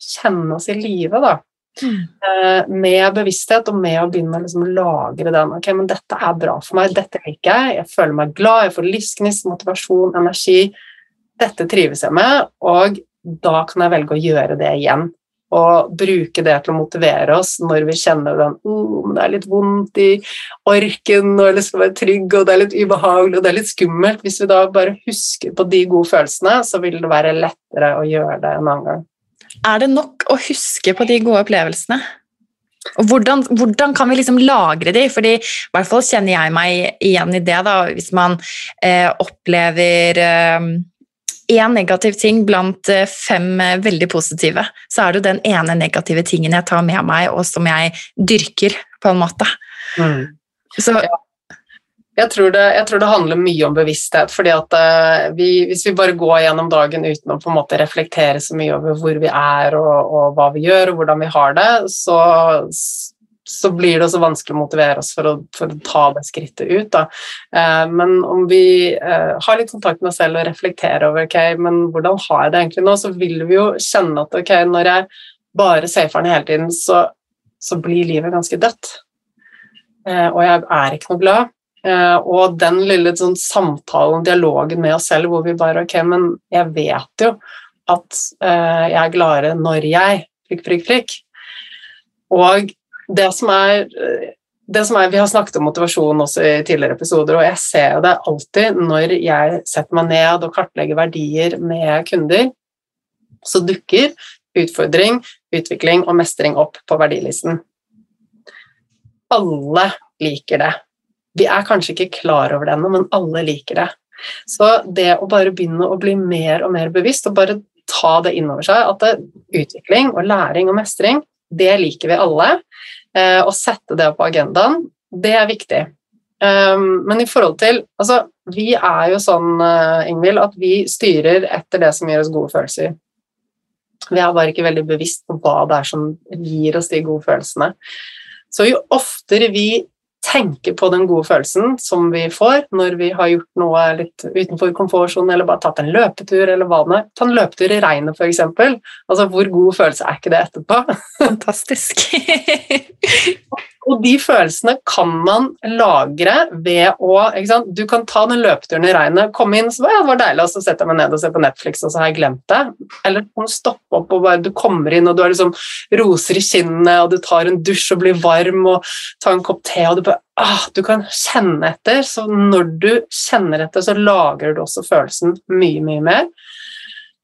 Speaker 3: kjenne oss i live, da. Mm. Med bevissthet og med å begynne å liksom lagre den. Ok, men dette er bra for meg, dette liker jeg, jeg føler meg glad, jeg får livsgnist, motivasjon, energi. Dette trives jeg med, og da kan jeg velge å gjøre det igjen. Og bruke det til å motivere oss når vi kjenner den oh, det er litt vondt i orken, og det skal være trygg, og det er litt ubehagelig, og det er litt skummelt. Hvis vi da bare husker på de gode følelsene, så vil det være lettere å gjøre det en annen gang
Speaker 1: er det nok å huske på de gode opplevelsene? Og hvordan, hvordan, kan vi liksom lagre de? Fordi i hvert fall kjenner jeg meg igjen i det. da, Hvis man eh, opplever én eh, negativ ting blant eh, fem eh, veldig positive, så er det jo den ene negative tingen jeg tar med meg, og som jeg dyrker, på en måte. Mm.
Speaker 3: Så ja. Jeg tror, det, jeg tror, det, handler mye om bevissthet. fordi at uh, vi, Hvis vi bare går gjennom dagen uten å på en måte reflektere så mye over hvor vi er og, og hva vi gjør og hvordan vi har det, så, så blir det også vanskelig å motivere oss for å, for å ta det skrittet ut. Eh, men om vi eh, har litt kontakt med oss selv og reflekterer over ok, men hvordan har jeg det egentlig nå, så vil vi jo kjenne at ok, når jeg bare safer den hele tiden, så, så blir livet ganske dødt. og jeg er ikke noe glad. Uh, og den lille sånn, samtalen, dialogen med oss selv hvor vi bare Ok, men jeg vet jo at uh, jeg er gladere når jeg prikk, prikk, prikk. Og det som er det som er, Vi har snakket om motivasjon også i tidligere episoder, og jeg ser jo det alltid når jeg setter meg ned og kartlegger verdier med kunder, så dukker utfordring, utvikling og mestring opp på verdilisten. Alle liker det. Vi er kanskje ikke klar over det ennå, men alle liker det. Så det å bare begynne å bli mer og mer bevisst, og bare ta det inn over seg at det, utvikling og læring og mestring, det liker vi alle. Eh, å sette det på agendaen, det er viktig. Um, men i forhold til Altså, vi er jo sånn, uh, Ingvild, at vi styrer etter det som gir oss gode følelser. Vi er bare ikke veldig bevisst på hva det er som gir oss de gode følelsene. Så jo oftere vi tenker på den gode følelsen som vi får når vi har gjort noe litt utenfor komfortsonen, eller bare tatt en løpetur, eller hva det er. Ta en løpetur i regnet, f.eks. Altså, hvor god følelse er ikke det etterpå?
Speaker 2: Fantastisk.
Speaker 3: Og de følelsene kan man lagre ved å Du kan ta den løpeturen i regnet, komme inn så bare, ja, det var deilig, og så setter jeg meg ned og ser på Netflix, og så har jeg glemt det. Eller du kan stoppe opp og bare Du kommer inn, og du har liksom roser i kinnene, og du tar en dusj og blir varm, og tar en kopp te, og du bare ah, Du kan kjenne etter. Så når du kjenner etter, så lagrer du også følelsen mye, mye mer.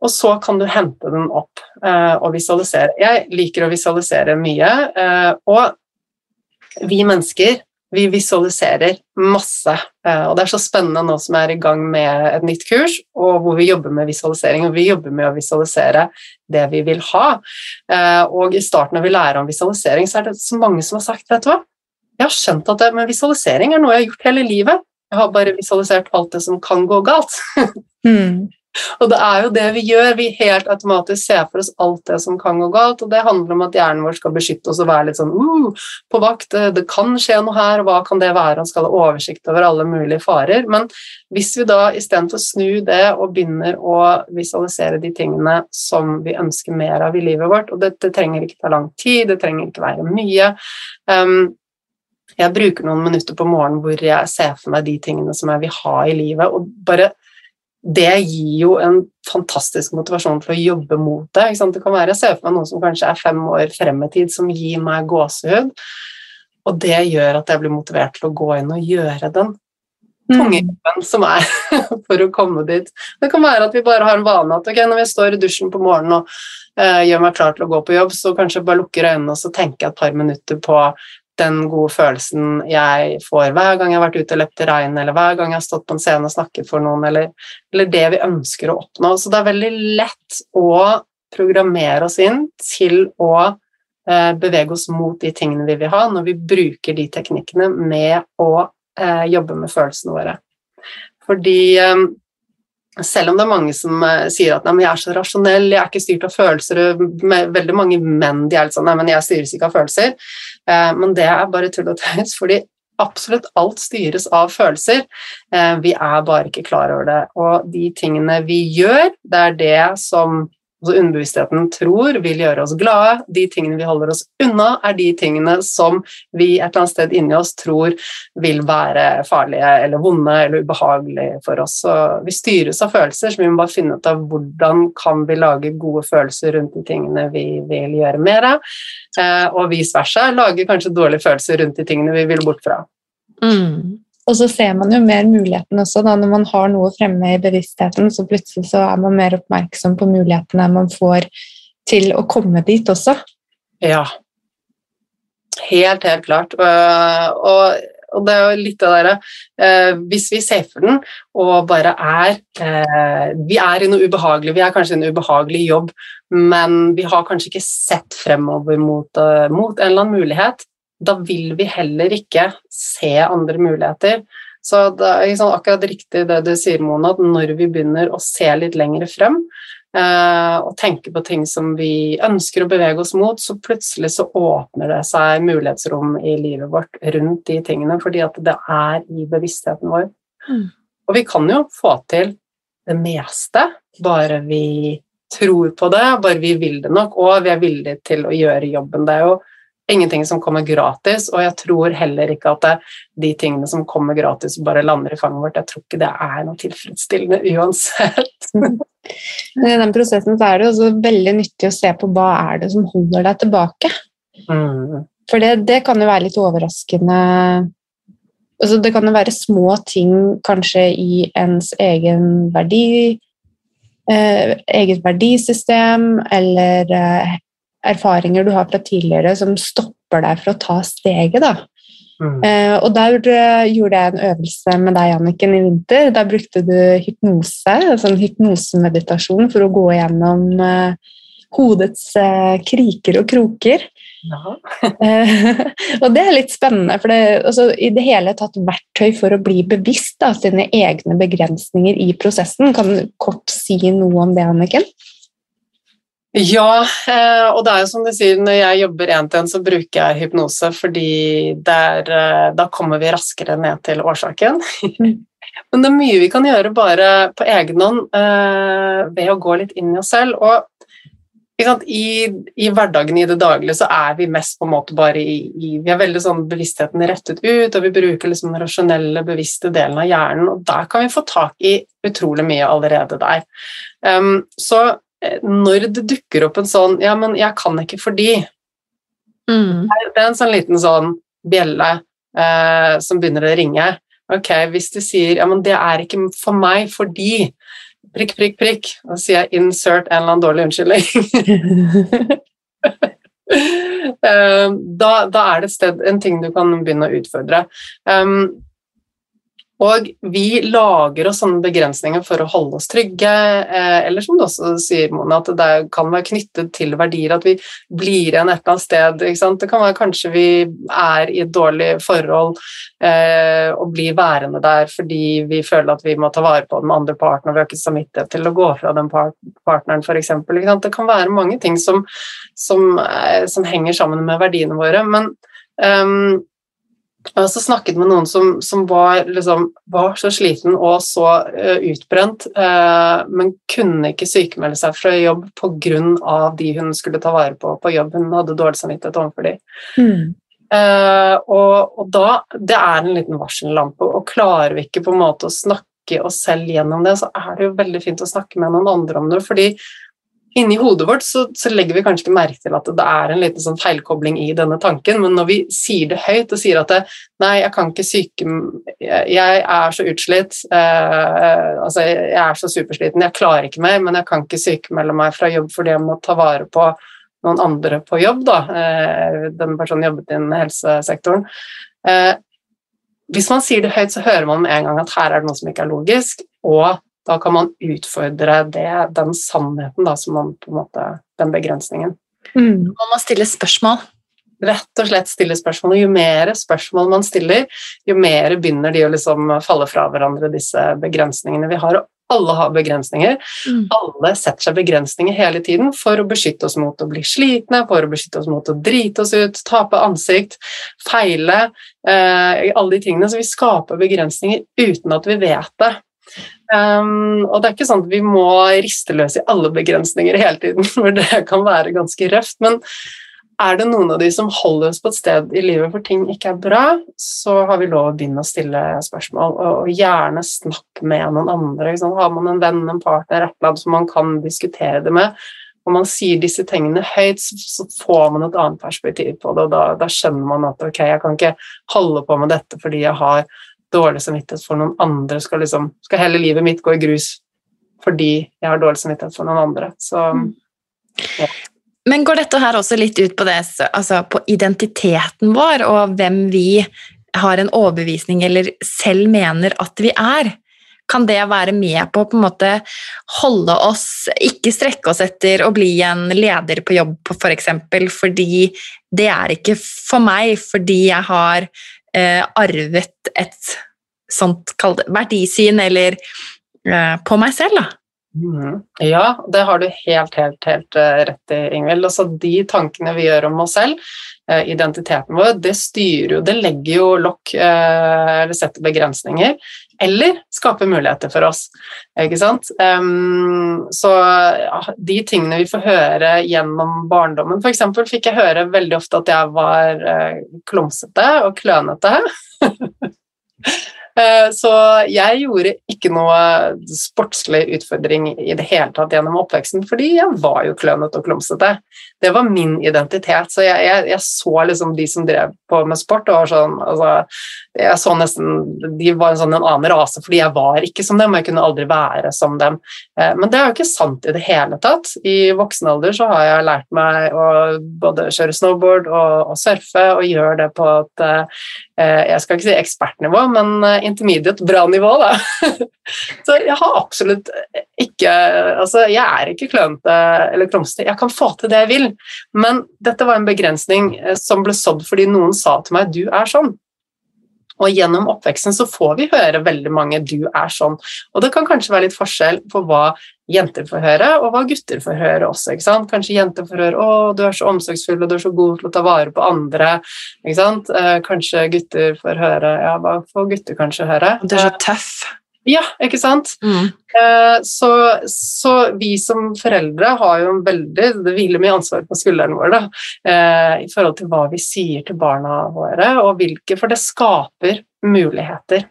Speaker 3: Og så kan du hente den opp eh, og visualisere. Jeg liker å visualisere mye. Eh, og vi mennesker vi visualiserer masse. Eh, og det er så spennende nå som jeg er i gang med et nytt kurs, og hvor vi jobber med visualisering. Og vi jobber med å visualisere det vi vil ha. Eh, og i starten når vi lærer om visualisering, så er det så mange som har sagt vet du hva, jeg har skjønt at det med visualisering er noe jeg har gjort hele livet. Jeg har bare visualisert alt det som kan gå galt.
Speaker 2: Mm.
Speaker 3: Og det er jo det vi gjør. Vi helt automatisk ser for oss alt det som kan gå galt, og det handler om at hjernen vår skal beskytte oss og være litt sånn uh, på vakt. Det kan skje noe her, hva kan det være? Han skal ha oversikt over alle mulige farer. Men hvis vi da istedenfor å snu det og begynner å visualisere de tingene som vi ønsker mer av i livet vårt, og dette trenger ikke ta lang tid, det trenger ikke være mye um, jeg bruker noen minutter på morgenen hvor jeg ser for meg de tingene som jeg vil ha i livet, og bare det gir jo en fantastisk motivasjon for å jobbe mot det. Det kan være jeg ser for meg noen som kanskje er fem år frem i tid, som gir meg gåsehud. Og det gjør at jeg blir motivert til å gå inn og gjøre den tunge mm. jobben som er for å komme dit. Det kan være at vi bare har en vane at okay, når vi står i dusjen på morgenen og uh, gjør meg klar til å gå på jobb, så kanskje jeg bare lukker øynene og så tenker jeg et par minutter på den gode følelsen jeg får hver gang jeg har vært ute og løpt i regn, eller hver gang jeg har stått på en scene og snakket for noen, eller, eller, det vi ønsker å oppnå. Så det er veldig lett å programmere oss inn til å eh, bevege oss mot de tingene vi vil ha, når vi bruker de teknikkene med å eh, jobbe med følelsene våre. Fordi eh, selv om det er mange som uh, sier at jeg er så rasjonell, jeg er ikke styrt av følelser Veldig mange menn de er litt sånn Nei, men jeg styres ikke av følelser. Uh, men det er bare tull og tøys, fordi absolutt alt styres av følelser. Uh, vi er bare ikke klar over det. Og de tingene vi gjør, det er det som altså underbevisstheten tror vil gjøre oss glade. De tingene vi holder oss unna, er de tingene som vi et eller annet sted inni oss tror vil være farlige eller vonde eller ubehagelige for oss. Så vi styres av følelser, så vi må bare finne ut av hvordan kan vi lage gode følelser rundt de tingene vi vil gjøre mer av, eh, og vice versa. Lage kanskje dårlige følelser rundt de tingene vi vil bort fra.
Speaker 2: Mm. Og så ser man jo mer muligheten også, da, når man har noe fremme i bevisstheten, så plutselig så er man mer oppmerksom på mulighetene man får til å komme dit også.
Speaker 3: Ja. Helt, helt klart. Og, og det er jo litt av det der, Hvis vi ser for den og bare er eh, Vi er i noe ubehagelig, vi er kanskje i en ubehagelig jobb, men vi har kanskje ikke sett fremover mot, mot en eller annen mulighet da vil vi heller ikke se andre muligheter. Så det er liksom akkurat riktig det du sier, Mona, at når vi begynner å se litt lenger frem eh, og tenke på ting som vi ønsker å bevege oss mot, så plutselig så åpner det seg mulighetsrom i livet vårt rundt de tingene, fordi at det er i bevisstheten vår. Mm. Og vi kan jo få til det meste, bare vi tror på det, bare vi vil det nok, og vi er villige til å gjøre jobben. Det er jo ingenting som kommer gratis, og jeg tror heller ikke at det, de tingene som kommer gratis, bare lander i fanget vårt. Jeg tror ikke det er noe tilfredsstillende uansett.
Speaker 2: Men I den prosessen så er det også veldig nyttig å se på hva er det som holder deg tilbake. Mm. For det, det, kan jo være litt overraskende altså Det kan jo være små ting kanskje i ens egen verdi, eh, eget verdisystem eller eh, erfaringer du har fra tidligere som stopper deg fra å ta steget. da. Mm. Uh, og der uh, gjorde jeg en øvelse med deg, Anniken, i vinter. Da brukte du hypnose, en hypnosemeditasjon, for å gå gjennom uh, hodets kriker og kroker. Ja. og det er litt spennende, for det altså, i det hele tatt verktøy for å bli bevisst da, sine egne begrensninger i prosessen. Kan du kort si noe om det, Anniken?
Speaker 3: Ja, eh, og det er jo som du sier, når jeg jobber én til én, så bruker jeg hypnose fordi der, eh, da kommer vi raskere ned til årsaken. Mm. Men det er mye vi kan gjøre bare på egen hånd eh, ved å gå litt inn i oss selv. Og i, i, hverdagen i det daglige så er vi mest på en måte bare i, i Vi har veldig sånn bevisstheten rettet ut, og vi bruker liksom den rasjonelle, bevisste delen av hjernen, og der kan vi få tak i utrolig mye allerede der. Um, så når det dukker opp en sånn Ja, men jeg kan ikke fordi mm. Det er en sånn liten sånn bjelle eh, som begynner å ringe. Ok, Hvis du sier ja, men det er ikke for meg fordi prikk, prikk, prikk, da sier jeg 'insert en eller annen dårlig unnskyldning'. Eh, da, da, er det sted, en ting du kan begynne å utfordre. Um, og vi lager oss sånne begrensninger for å holde oss trygge, eh, eller som du også sier, Mona, at det kan være knyttet til verdier, at vi blir igjen et eller annet sted. Det kan være kanskje vi er i et dårlig forhold eh, og blir værende der fordi vi føler at vi må ta vare på den andre parten, og vi har ikke samvittighet til å gå fra den part partneren, f.eks. Det kan være mange ting som, som, eh, som, henger sammen med verdiene våre. men um, jeg så snakket med noen som, som var, liksom, var, så sliten og så uh, utbrent, uh, men kunne ikke sykemelde seg fra jobb pga. de hun skulle ta vare på på jobb. Hun hadde dårlig samvittighet overfor dem. Mm. Uh, og, og, da, Det er en liten varsellampe, og klarer vi ikke på en måte å snakke oss selv gjennom det, så er det jo veldig fint å snakke med noen andre om det. fordi inni hodet vårt så, så, legger vi kanskje ikke merke til at det er en liten sånn feilkobling i denne tanken, men når vi sier det høyt og sier at det, nei, jeg kan ikke syke Jeg er så utslitt, eh, altså jeg er så supersliten, jeg klarer ikke mer, men jeg kan ikke sykemelde meg fra jobb fordi jeg må ta vare på noen andre på jobb, da. Eh, den personen jobbet innen helsesektoren. Eh, hvis man sier det høyt, så hører man med en gang at her er det noe som ikke er logisk, og da kan man utfordre det, den sannheten, da, som man på en måte Den begrensningen.
Speaker 1: Mm. Man må stille spørsmål.
Speaker 3: Rett og slett stille spørsmål. Jo mer spørsmål man stiller, jo mer begynner de å liksom falle fra hverandre, disse begrensningene vi har. Alle har begrensninger. Mm. Alle setter seg begrensninger hele tiden for å beskytte oss mot å bli slitne, for å beskytte oss mot å drite oss ut, tape ansikt, feile. Eh, alle de tingene. Så vi skaper begrensninger uten at vi vet det. Um, og det er ikke sånn at vi må riste løs i alle begrensninger hele tiden, for det kan være ganske røft. Men er det noen av de som holder oss på et sted i livet hvor ting ikke er bra, så har vi lov å begynne å stille spørsmål, og, gjerne snakke med noen andre. Liksom. Har man en venn, en partner, et eller annet som man kan diskutere det med, og man sier disse tingene høyt, så får man et annet perspektiv på det, og da, da skjønner man at ok, jeg kan ikke holde på med dette fordi jeg har dårlig samvittighet for noen andre, skal, liksom, skal hele livet mitt gå i grus fordi jeg har dårlig samvittighet for noen andre. Så, mm.
Speaker 1: ja. Men går dette her også litt ut på det, altså på identiteten vår, og hvem vi har en overbevisning eller selv mener at vi er? Kan det være med på å holde oss, ikke strekke oss etter å bli en leder på jobb, f.eks., for fordi det er ikke for meg, fordi jeg har eh, arvet et sånt verdisyn eller eh, på meg selv, da.
Speaker 3: Mm. Ja, det har du helt, helt, helt uh, rett i, Ingvild. Altså, de tankene vi gjør om oss selv, eh, identiteten vår, det styrer jo Det legger jo lokk, uh, eller setter begrensninger, eller skape muligheter for oss. Ikke sant? Så de tingene vi får høre gjennom barndommen F.eks. fikk jeg høre veldig ofte at jeg var klumsete og klønete. Eh, så jeg gjorde ikke noe sportslig utfordring i det hele tatt gjennom oppveksten, fordi jeg var jo klønete og klumsete. Det var min identitet. Så jeg, jeg, jeg, så liksom de som drev på med sport, og sånn, altså, jeg så nesten De var en sånn en annen rase, fordi jeg var ikke som dem, og jeg kunne aldri være som dem. Eh, men det er jo ikke sant i det hele tatt. I voksen alder så har jeg lært meg å både kjøre snowboard og, og surfe, og gjør det på et eh, jeg skal ikke si ekspertnivå, men intermediate bra nivå, da. Så jeg har absolutt ikke Altså, jeg er ikke klønete eller klumsete. Jeg kan få til det jeg vil, men dette var en begrensning eh, som ble sådd fordi noen sa til meg 'du er sånn'. Og gjennom oppveksten så får vi høre veldig mange 'du er sånn'. Og det kan kanskje være litt forskjell på hva jenter får høre, og hva gutter får høre også. ikke sant? Kanskje jenter får høre 'å, du er så omsorgsfull, og du er så god til å ta vare på andre'. ikke sant? Eh, kanskje gutter får høre Ja, hva får gutter kanskje høre?
Speaker 1: Du er så tøff.
Speaker 3: Ja, ikke sant?
Speaker 1: Mm.
Speaker 3: Eh, Så, så vi som foreldre har jo en veldig Det hviler mye ansvar på skuldrene våre eh, i forhold til hva vi sier til barna våre, og hvilke, for det skaper muligheter.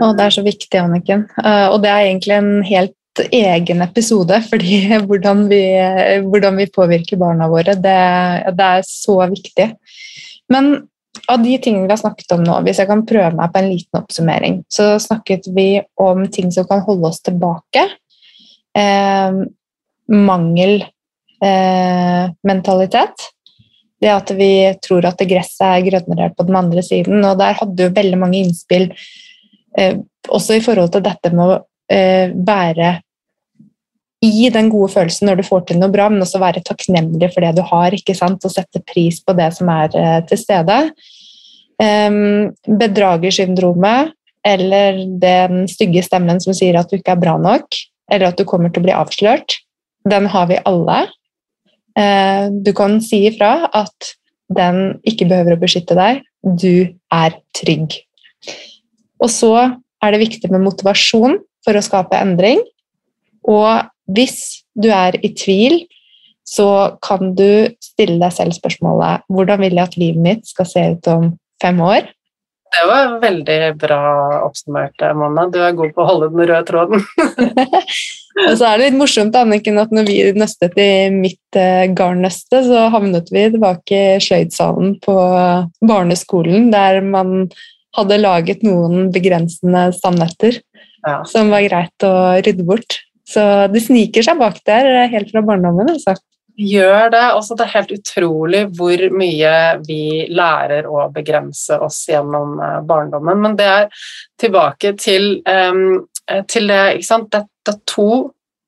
Speaker 2: Og det er så viktig, Anniken. Eh, Og det er egentlig en helt egen episode, fordi hvordan vi, hvordan vi påvirker barna våre, det, det er så viktig. Men av de tingene vi har snakket om nå, hvis jeg kan prøve meg på en liten oppsummering, så snakket vi om ting som kan holde oss tilbake. Eh, mangelmentalitet. det at vi tror at gresset er grønnere på den andre siden. Og der hadde jo veldig mange innspill eh, også i forhold til dette med å eh, være i den gode følelsen når du får til noe bra, men også være takknemlig for det du har, ikke sant? og sette pris på det som er eh, til stede. Um, bedragersyndromet eller den stygge stemmen som sier at du ikke er bra nok, eller at du kommer til å bli avslørt, den har vi alle. Eh, du kan si ifra at den ikke behøver å beskytte deg. Du er trygg. Og så er det viktig med motivasjon for å skape endring. Og hvis du er i tvil, så kan du stille deg selv spørsmålet hvordan vil jeg at livet mitt skal se ut om fem år?
Speaker 3: Det var veldig bra oppsummert, Mona. Du er god på å holde den røde tråden.
Speaker 2: og så er det litt morsomt Anniken, at når vi nøstet i mitt eh, garnnøste, så havnet vi tilbake i sløydsalen på barneskolen, der man hadde laget noen begrensende sannheter
Speaker 3: Ja.
Speaker 2: som var greit å rydde bort. Så det sniker seg bak der helt fra barndommen. Altså.
Speaker 3: Gjør det. Også det er helt utrolig hvor mye vi lærer å begrense oss gjennom eh, barndommen. Men det er tilbake til, eh, til det ikke sant? Det, det er to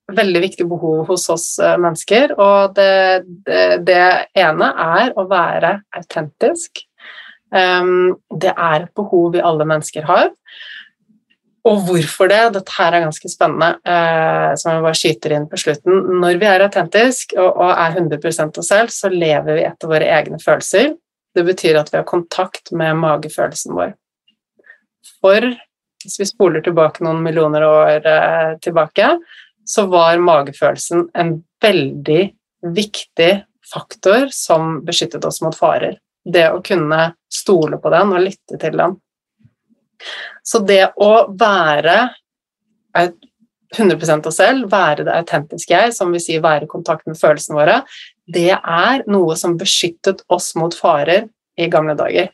Speaker 3: veldig viktige behov hos oss eh, mennesker. Og det, det, det ene er å være autentisk. Um, det er et behov vi alle mennesker har. Og hvorfor det? Dette her er ganske spennende, eh, som jeg bare skyter inn på slutten. Når vi er autentiske og, og er 100% oss selv, så lever vi etter våre egne følelser. Det betyr at vi har kontakt med magefølelsen vår. For hvis vi spoler tilbake noen millioner år eh, tilbake, så var magefølelsen en veldig viktig faktor som beskyttet oss mot farer. Det å kunne stole på den og lytte til den. Så det å være aut- 100 oss selv, være det autentiske jeg, som vil si være i kontakt med følelsene våre, det er noe som beskyttet oss mot farer i gamle dager.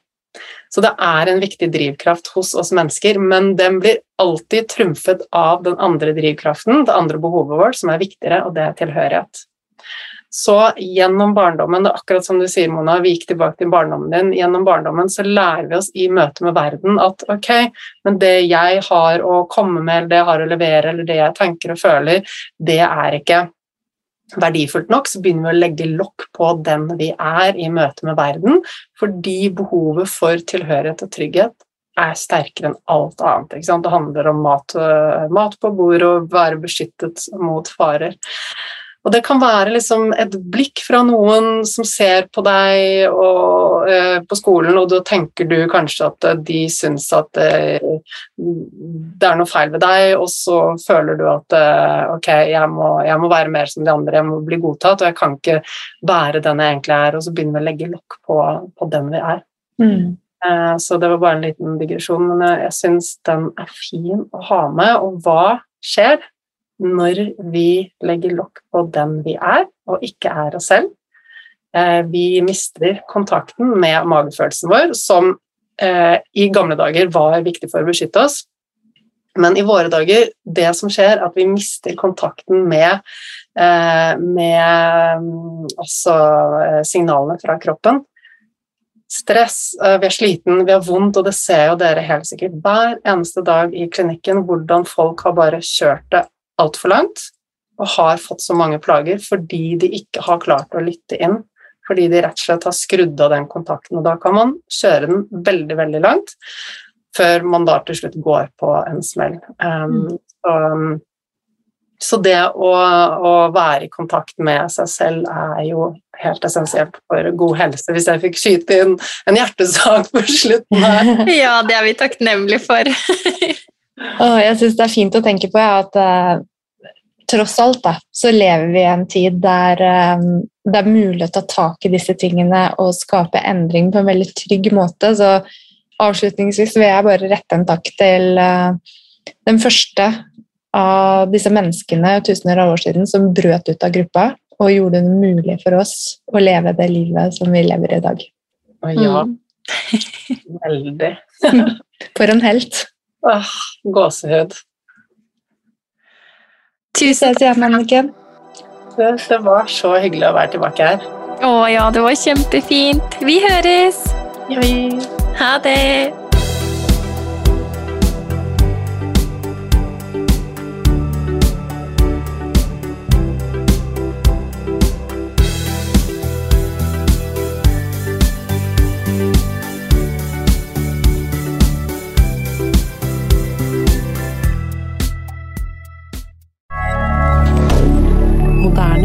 Speaker 3: Så det er en viktig drivkraft hos oss mennesker, men den blir alltid trumfet av den andre drivkraften, det andre behovet vårt, som er viktigere, og det er tilhørighet. Så gjennom barndommen, er akkurat som du sier, Mona, vi gikk tilbake til barndommen din, gjennom barndommen så lærer vi oss i møte med verden at ok, men det jeg har å komme med, eller det jeg har å levere, eller det jeg tenker og føler, det er ikke verdifullt nok, så begynner vi å legge lokk på den vi er i møte med verden, fordi behovet for tilhørighet og trygghet er sterkere enn alt annet. Det handler om mat, øh, mat på bordet og være beskyttet mot farer. Og det kan være liksom et blikk fra noen som ser på deg og, eh, på skolen, og da tenker du kanskje at eh, de syns at eh, det er noe feil ved deg, og så føler du at eh, ok, jeg må, jeg må være mer som de andre, jeg må bli godtatt, og jeg kan ikke være den jeg egentlig er, og så begynner vi å legge lokk på, på den vi er. Mm. Så det var bare en liten digresjon, men jeg, jeg syns den er fin å ha med. Og hva skjer når vi legger lokk på den vi er, og ikke er oss selv? Eh, Vi mister kontakten med magefølelsen vår, som eh, i gamle dager var viktig for å beskytte oss. Men i våre dager, det som skjer, er at vi mister kontakten med, eh, med signalene fra kroppen stress, vi er sliten, vi har vondt, og det ser jo dere helt sikkert hver eneste dag i klinikken hvordan folk har bare kjørt det altfor langt og har fått så mange plager fordi de ikke har klart å lytte inn, fordi de rett og slett har skrudd av den kontakten. Og da kan man kjøre den veldig, veldig langt før man da til slutt går på en smell. Um, så, så, det å, å, være i kontakt med seg selv er jo helt essensielt for god helse, hvis jeg fikk skyte inn en hjertesak på slutten her.
Speaker 1: ja, det er vi takknemlige for.
Speaker 2: oh, jeg syns det er fint å tenke på ja, at eh, tross alt da, så lever vi i en tid der eh, det er mulig å ta tak i disse tingene og skape endring på en veldig trygg måte. Så avslutningsvis vil jeg bare rette en takk til eh, den første av disse menneskene tusener av år siden som brøt ut av gruppa og gjorde det mulig for oss å leve det livet som vi lever i dag.
Speaker 3: Å ja. Mm. Veldig.
Speaker 2: For en helt.
Speaker 3: Åh, gåsehud.
Speaker 2: Tusen takk Anniken.
Speaker 3: Det, det var så hyggelig å være tilbake her.
Speaker 1: Å ja, det var kjempefint. Vi høres.
Speaker 3: Ja, vi.
Speaker 1: Ha det.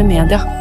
Speaker 1: sosiale medier.